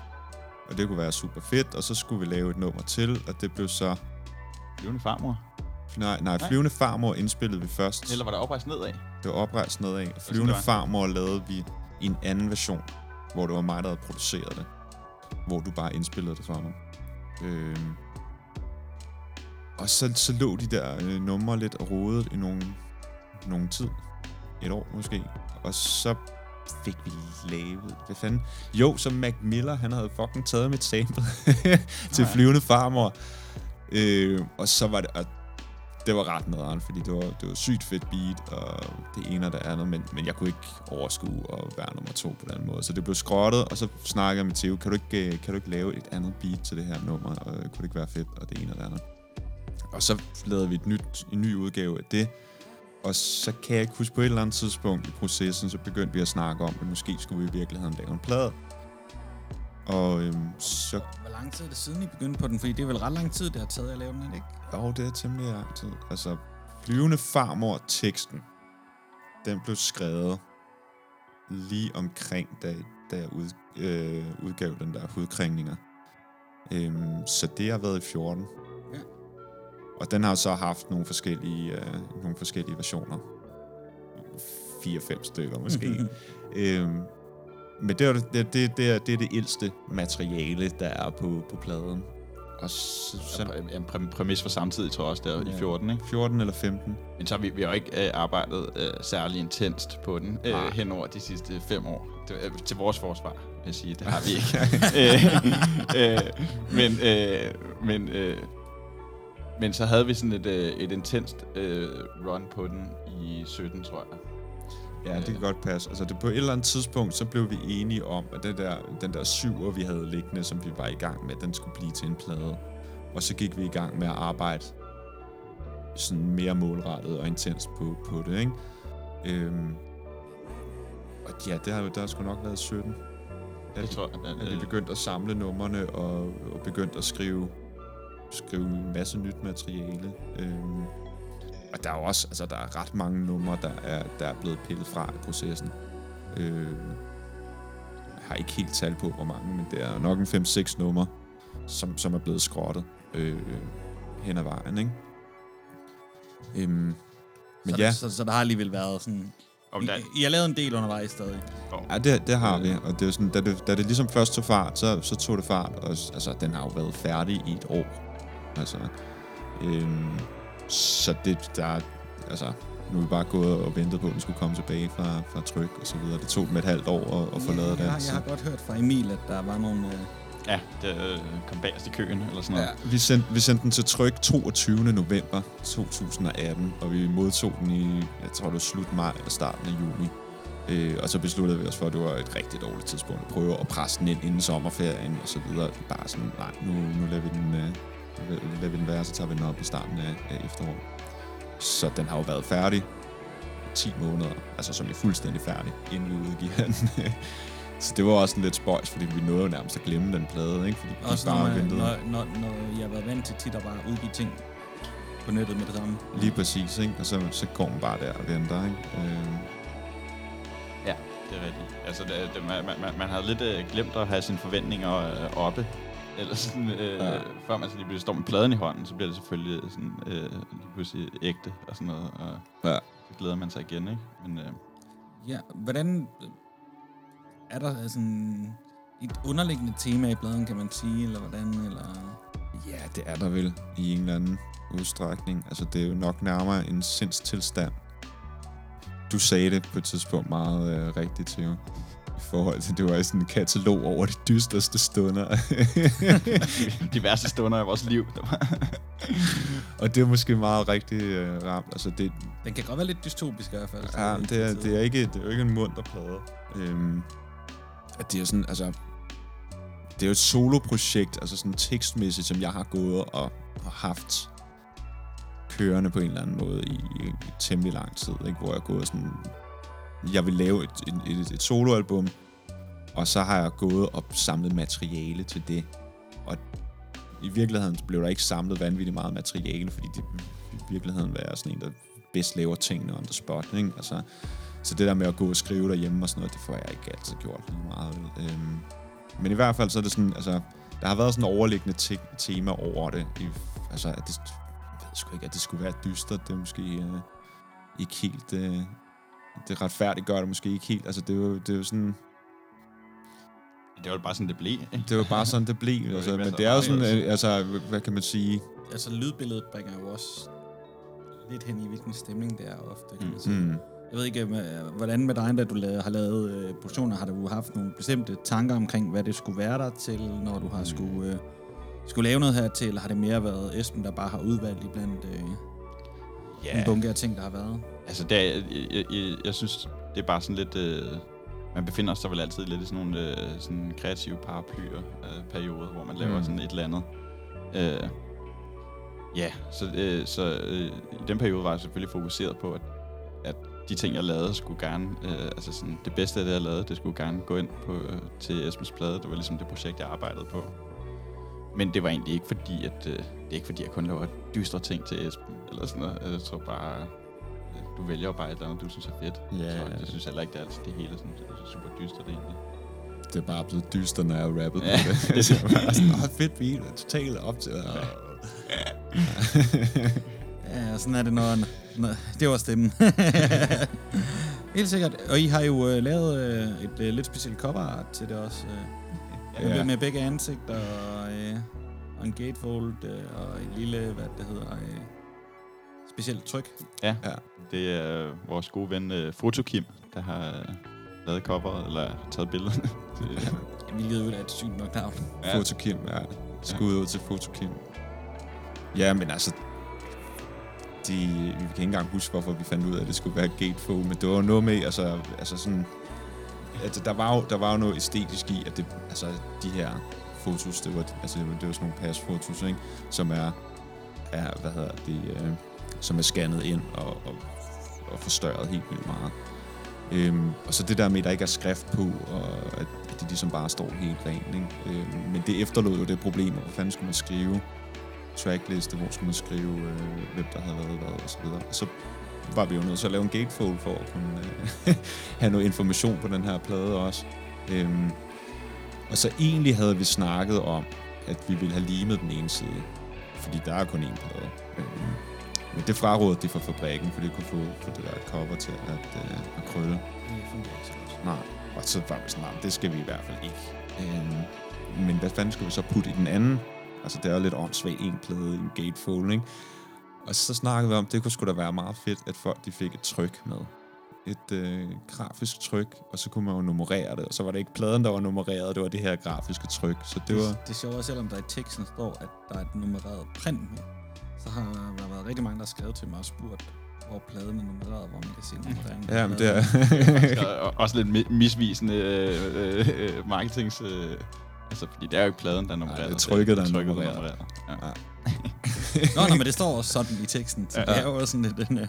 og det kunne være super fedt, og så skulle vi lave et nummer til, og det blev så... Flyvende farmor. Nej, nej, Nej. Flyvende Farmor indspillede vi først. Eller var der oprejst nedad? Det var oprejst nedad. Og det Flyvende. Farmor lavede vi en anden version, hvor det var mig, der havde produceret det. Hvor du bare indspillede det for mig. Øhm. Og så, så lå de der øh, numre lidt og rodede i nogle, nogle tid. Et år måske. Og så fik vi lavet... Hvad fanden? Jo, så Mac Miller, han havde fucking taget mit sample til Nej. Flyvende Farmor. Øh, og så var det... Og det var ret nederen, fordi det var, det var sygt fedt beat, og det ene og det andet, men, men jeg kunne ikke overskue at være nummer to på den måde. Så det blev skrottet, og så snakkede jeg med Theo, kan du ikke, øh, kan du ikke lave et andet beat til det her nummer, og kunne det ikke være fedt, og det ene og det andet. Og så lavede vi et nyt, en ny udgave af det, og så kan jeg ikke huske på et eller andet tidspunkt i processen, så begyndte vi at snakke om, at måske skulle vi i virkeligheden lave en plade. Og øhm, så Hvor lang tid er det siden, I begyndte på den? Fordi det er vel ret lang tid, det har taget at lave den, ikke? Jo, det er temmelig lang tid. Altså, Flyvende Farmor-teksten, den blev skrevet lige omkring, da, da jeg ud, øh, udgav den der hudkrængninger. Øhm, så det har været i 14. Ja. Og den har så haft nogle forskellige, øh, nogle forskellige versioner. 4-5 stykker måske. øhm, men det er det, det, det, er, det er det ældste materiale, der er på, på pladen. Og så, så, En præ- præmis for samtidig, tror jeg også, der i 14, ikke? 14 eller 15. Men så har vi, vi har jo ikke øh, arbejdet øh, særlig intenst på den øh, Nej. hen over de sidste fem år. Det, øh, til vores forsvar, vil jeg sige. Det har vi ikke. øh, øh, men, øh, men, øh, men så havde vi sådan et, øh, et intenst øh, run på den i 17, tror jeg. Ja, det kan godt passe. Altså, det, på et eller andet tidspunkt, så blev vi enige om, at det der, den der syver, vi havde liggende, som vi var i gang med, den skulle blive til en plade. Og så gik vi i gang med at arbejde sådan mere målrettet og intens på, på det, ikke? Øhm, og ja, det har, der har sgu nok været 17. At, Det tror jeg, at vi begyndte at samle numrene og, og begyndte at skrive, skrive en masse nyt materiale. Øhm, og der er jo også, altså der er ret mange numre, der er, der er blevet pillet fra i processen. Øh, jeg har ikke helt tal på, hvor mange, men det er nok en 5-6 numre, som, som er blevet skrottet øh, hen ad vejen, ikke? Øhm, men så, ja, så, så, der har alligevel været sådan... Om I, der, I har lavet en del undervejs stadig. ja det, det har vi, og det er sådan, da, det, da det ligesom først tog fart, så, så tog det fart, og altså, den har jo været færdig i et år. Altså, Øhm, så det, der er- altså, nu er vi bare gået og ventet på, at den skulle komme tilbage fra, fra tryk og så videre. Det tog dem et halvt år at, at få lavet jeg, det. har, jeg har godt hørt fra Emil, at der var nogle... Øh, Ja, det øh, kom bagerst i køen, eller sådan noget. Ja, vi sendte, vi sendte den til tryk 22. november 2018, og vi modtog den i, jeg tror det var slut maj eller starten af juni. Øh, og så besluttede vi os for, at det var et rigtig dårligt tidspunkt at prøve at presse den ind inden sommerferien og så videre. Bare sådan, nej, nu, nu lader vi den, øh, nu lader vi den være, så tager vi den op i starten af, af efteråret. Så den har jo været færdig 10 måneder, altså som er fuldstændig færdig, inden vi udgiver den. så det var også en lidt spøjs, fordi vi nåede jo nærmest at glemme den plade, ikke? Fordi vi også når, bare man, ventede. når, når, når jeg har været vant til tit at bare udgive ting på nettet med det samme. Lige præcis, ikke? Og så, så går man bare der og venter, ikke? Øh, Ja, det er rigtigt. Altså, det, det, man, man, man havde lidt øh, glemt at have sine forventninger øh, oppe. Eller sådan, øh, Ja. før man så lige pludselig står med pladen i hånden, så bliver det selvfølgelig sådan, øh, lige pludselig ægte og sådan noget. Og ja. så glæder man sig igen, ikke? Men øh, Ja, hvordan... Er der sådan et underliggende tema i bladen, kan man sige, eller hvordan, eller... Ja, det er der vel i en eller anden udstrækning. Altså, det er jo nok nærmere en sindstilstand. Du sagde det på et tidspunkt meget øh, rigtigt, Theo. I forhold til, det var sådan en katalog over de dystreste stunder. de værste stunder i vores liv. og det er måske meget rigtig øh, ramt. Altså, det, Den kan godt være lidt dystopisk i hvert fald. Ja, det er, det er, ikke, det er jo ikke en munter plade. Øhm, at det er jo sådan, altså... Det er jo et soloprojekt, altså sådan tekstmæssigt, som jeg har gået og, og haft kørende på en eller anden måde i, i temmelig lang tid, ikke? hvor jeg er gået sådan... Jeg vil lave et, et, et, et soloalbum, og så har jeg gået og samlet materiale til det. Og i virkeligheden blev der ikke samlet vanvittigt meget materiale, fordi det i virkeligheden være sådan en, der bedst laver tingene on the spot. Ikke? Altså, så det der med at gå og skrive derhjemme og sådan noget, det får jeg ikke altid gjort lige meget. Øhm, men i hvert fald så er det sådan, altså, der har været sådan en overliggende te- tema over det. I, altså, at det, jeg ved sgu ikke, at det skulle være dystert, det er måske øh, ikke helt... Øh, det retfærdigt gør det måske ikke helt. Altså, det er jo, det er jo sådan... det var jo bare sådan, det blev. Ikke? Det var bare sådan, det blev. var Altså, men det er jo sådan, altså, hvad kan man sige... Altså, lydbilledet bringer jo også lidt hen i, hvilken stemning det er ofte, kan man sige. Mm. Jeg ved ikke, øh, hvordan med dig, da du lavede, har lavet øh, produktioner, har du haft nogle bestemte tanker omkring, hvad det skulle være der til, når du har skulle, øh, skulle lave noget her til, eller har det mere været Esben, der bare har udvalgt iblandt øh, Ja. en bunke af ting, der har været? Altså, det er, jeg, jeg, jeg, jeg synes, det er bare sådan lidt... Øh, man befinder sig vel altid lidt i sådan nogle øh, sådan kreative paraplyer øh, perioder, hvor man laver Mm. sådan et eller andet. Øh, ja, så, øh, så øh, i den periode var jeg selvfølgelig fokuseret på, at, at de ting, jeg lavede, skulle gerne... Øh, altså sådan, det bedste af det, jeg lavede, det skulle gerne gå ind på, øh, til Esbens plade. Det var ligesom det projekt, jeg arbejdede på. Men det var egentlig ikke fordi, at... Øh, det er ikke fordi, jeg kun laver dystre ting til Esben, eller sådan noget. Jeg tror bare... øh, Du vælger jo bare et eller andet, du synes er fedt. Ja, så ja, jeg ja. synes heller ikke, det er altid det hele sådan, det er super dystert egentlig. Det er bare blevet dyster, når jeg rappet Ja, det. det er bare sådan, åh, fedt beat, og totalt op til. Og... Ja, sådan er det, når... når det var stemmen. Helt sikkert. Og I har jo øh, lavet øh, et øh, lidt specielt cover til det også. Øh, Ja. ja. Med begge ansigter og, øh, og en gatefold øh, og et lille, hvad det hedder, øh, specielt tryk. Ja, Ja. det er vores gode ven uh, Fotokim, der har uh, lavet coveret, eller taget billederne. til, Hvilket jo er et sygt nok navn. Ja. Fotokim, ja. Skud ud til Fotokim. Ja, men altså... De, vi kan ikke engang huske, hvorfor vi fandt ud af, at det skulle være gatefold, men det var noget med, altså, altså sådan... Altså, der var, jo, der var jo noget æstetisk i, at det, altså, de her fotos, det var, altså, det var, det var sådan nogle pasfotos, ikke? Som er, er, hvad hedder det, øh, som er scannet ind og, og, og forstørret helt vildt meget. Øhm, og så det der med, at der ikke er skrift på, og at, at det ligesom bare står helt rent. Ikke? Øhm, men det efterlod jo det problem, hvor fanden skulle man skrive trackliste, hvor skulle man skrive, øh, hvem der havde lavet hvad, og så videre. Og så var vi jo nødt til at lave en gatefold for at kunne øh, have noget information på den her plade også. Øhm, og så egentlig havde vi snakket om, at vi ville have limet den ene side, fordi der er kun én plade. Øhm, men det frarådede de fra fabrikken, for det kunne få, få det der cover til at, øh, at krølle. Det fungerer ikke så godt. Nej, og så var vi sådan, "Nej, det skal vi i hvert fald ikke. Øhm, men hvad fanden skulle vi så putte i den anden Altså, det er jo lidt åndssvagt en plade i en gatefold, ikke? Og så snakkede vi om, det kunne sgu da være meget fedt, at folk de fik et tryk med. Et øh, grafisk tryk, og så kunne man jo nummerere det. Og så var det ikke pladen, der var nummereret, det var det her grafiske tryk. Så det var... Det er sjovt, selvom der i teksten står, at der er et nummereret print med, så har der været rigtig mange, der har skrevet til mig og spurgt, hvor pladen er nummereret, hvor man kan se nummereringen. Ja, men det er... Og også lidt mi- misvisende øh, øh, marketings... Øh, altså, fordi det er jo ikke pladen, der er nummereret. det er trykket, der er trykket, nummereret. Ja. Nå, nå, men det står også sådan i teksten, så Ja. ja. det er jo også sådan lidt... Den, øh,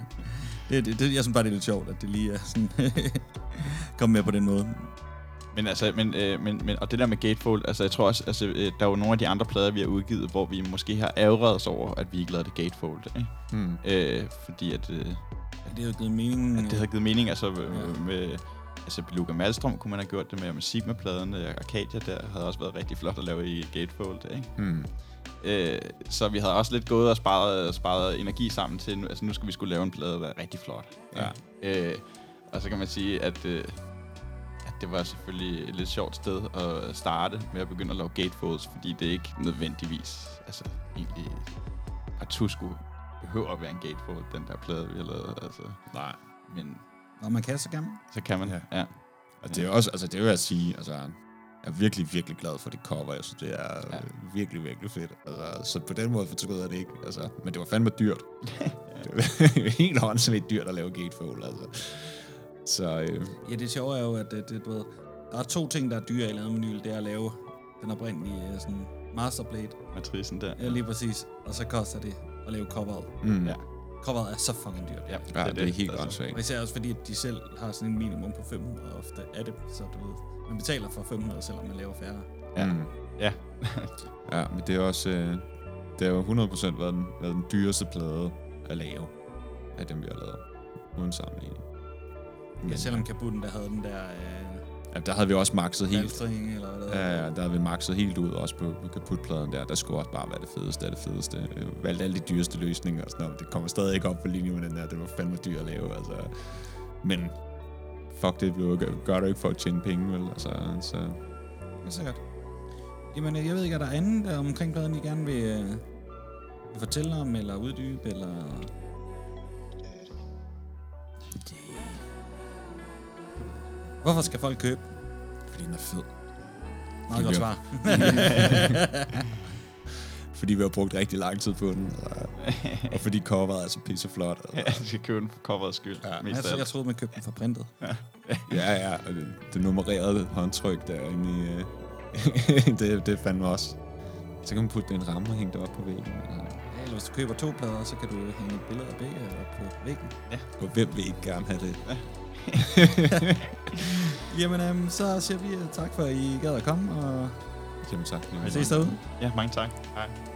det, det, det, jeg synes bare, det er lidt sjovt, at det lige er sådan... kom med på den måde. Men altså, men, øh, men, men, og det der med Gatefold, altså jeg tror også, altså, øh, der er jo nogle af de andre plader, vi har udgivet, hvor vi måske har ærgret os over, at vi ikke lavede det Gatefold, ikke? Hmm. Øh, fordi at, øh, Det har givet mening. at det havde givet mening, altså med, med altså Beluga Malstrøm kunne man have gjort det med, med pladen, øh, Arcadia der havde også været rigtig flot at lave i Gatefold, ikke? Hmm. Øh, så vi havde også lidt gået og sparet, sparet energi sammen til, nu, altså nu skal vi skulle lave en plade, der er rigtig flot. Ja. Øh, og så kan man sige, at, øh, at det var selvfølgelig et lidt sjovt sted at starte med at begynde at lave gatefolds, fordi det ikke nødvendigvis, altså egentlig partout skulle behøver at være en gatefold, den der plade, vi har lavet. Altså. Nej. Men Når man kan, så kan man. så kan man, Ja. ja. Og det er også, altså det vil jeg sige, altså jeg er virkelig, virkelig glad for det cover. Jeg synes, det er Ja. ja. virkelig, virkelig fedt. Altså, så på den måde fortrød jeg det ikke. Altså, men det var fandme dyrt. det var helt åndssvagt dyrt at lave gatefold, altså. Så øh, Ja, det sjove er jo, at det, det, du ved, der er to ting, der er dyre i lavet vinyl. Det er at lave den oprindelige øh, sådan masterplate. Matricen der. Ja, lige præcis. Og så koster det at lave coveret. mm, Ja. Coveret er så fucking dyrt. Ja, ja, det, det er helt altså. åndssvagt. Og især også fordi, at de selv har sådan en minimum på 500 ofte af det. Så du ved, man betaler for 500, selvom man laver færre. Ja. Mm. Ja. ja, men det er også... Øh, det har jo 100% været den, været den dyreste plade at lave af dem, vi har lavet. Uden sammenligning. Ja, selvom Kabutten, der havde den der øh, Ja, der havde vi også makset helt. eller hvad Ja, ja, der havde vi makset helt ud, også på, på kaputpladen der. Der skulle også bare være det fedeste af det fedeste. Øh, valgte alle de dyreste løsninger og sådan noget. Det kommer stadig ikke op på linje med den der. Det var fandme dyr at lave, altså. Men fuck det, vi gør det ikke for at tjene penge, vel? Altså, så... Ja, sikkert. Jamen, jeg ved ikke, er der andet der omkring pladen, I gerne vil, øh, vil fortælle om, eller uddybe, eller... Hvorfor skal folk købe? Fordi den er fed. Meget godt Ja. svar. Fordi vi har brugt rigtig lang tid på den. Og, og fordi coveret er så pisseflot. Ja, Altså. du skal købe den for coverets skyld. Ja. mest Altså, jeg troede, man købte den for printet. Ja, ja. Og det, det nummererede håndtryk derinde i... Øh, det, det er fandme også. Så kan man putte en ramme og hænge det op på væggen. Eller, Ja, eller hvis du køber to plader, så kan du hænge et billede af begge op på væggen. og hvem vil ikke gerne have det? Jamen, øhm, så siger vi øh, tak for, at I gad at komme, og Jamen tak. vi ses derude. Ja, mange tak. Hej.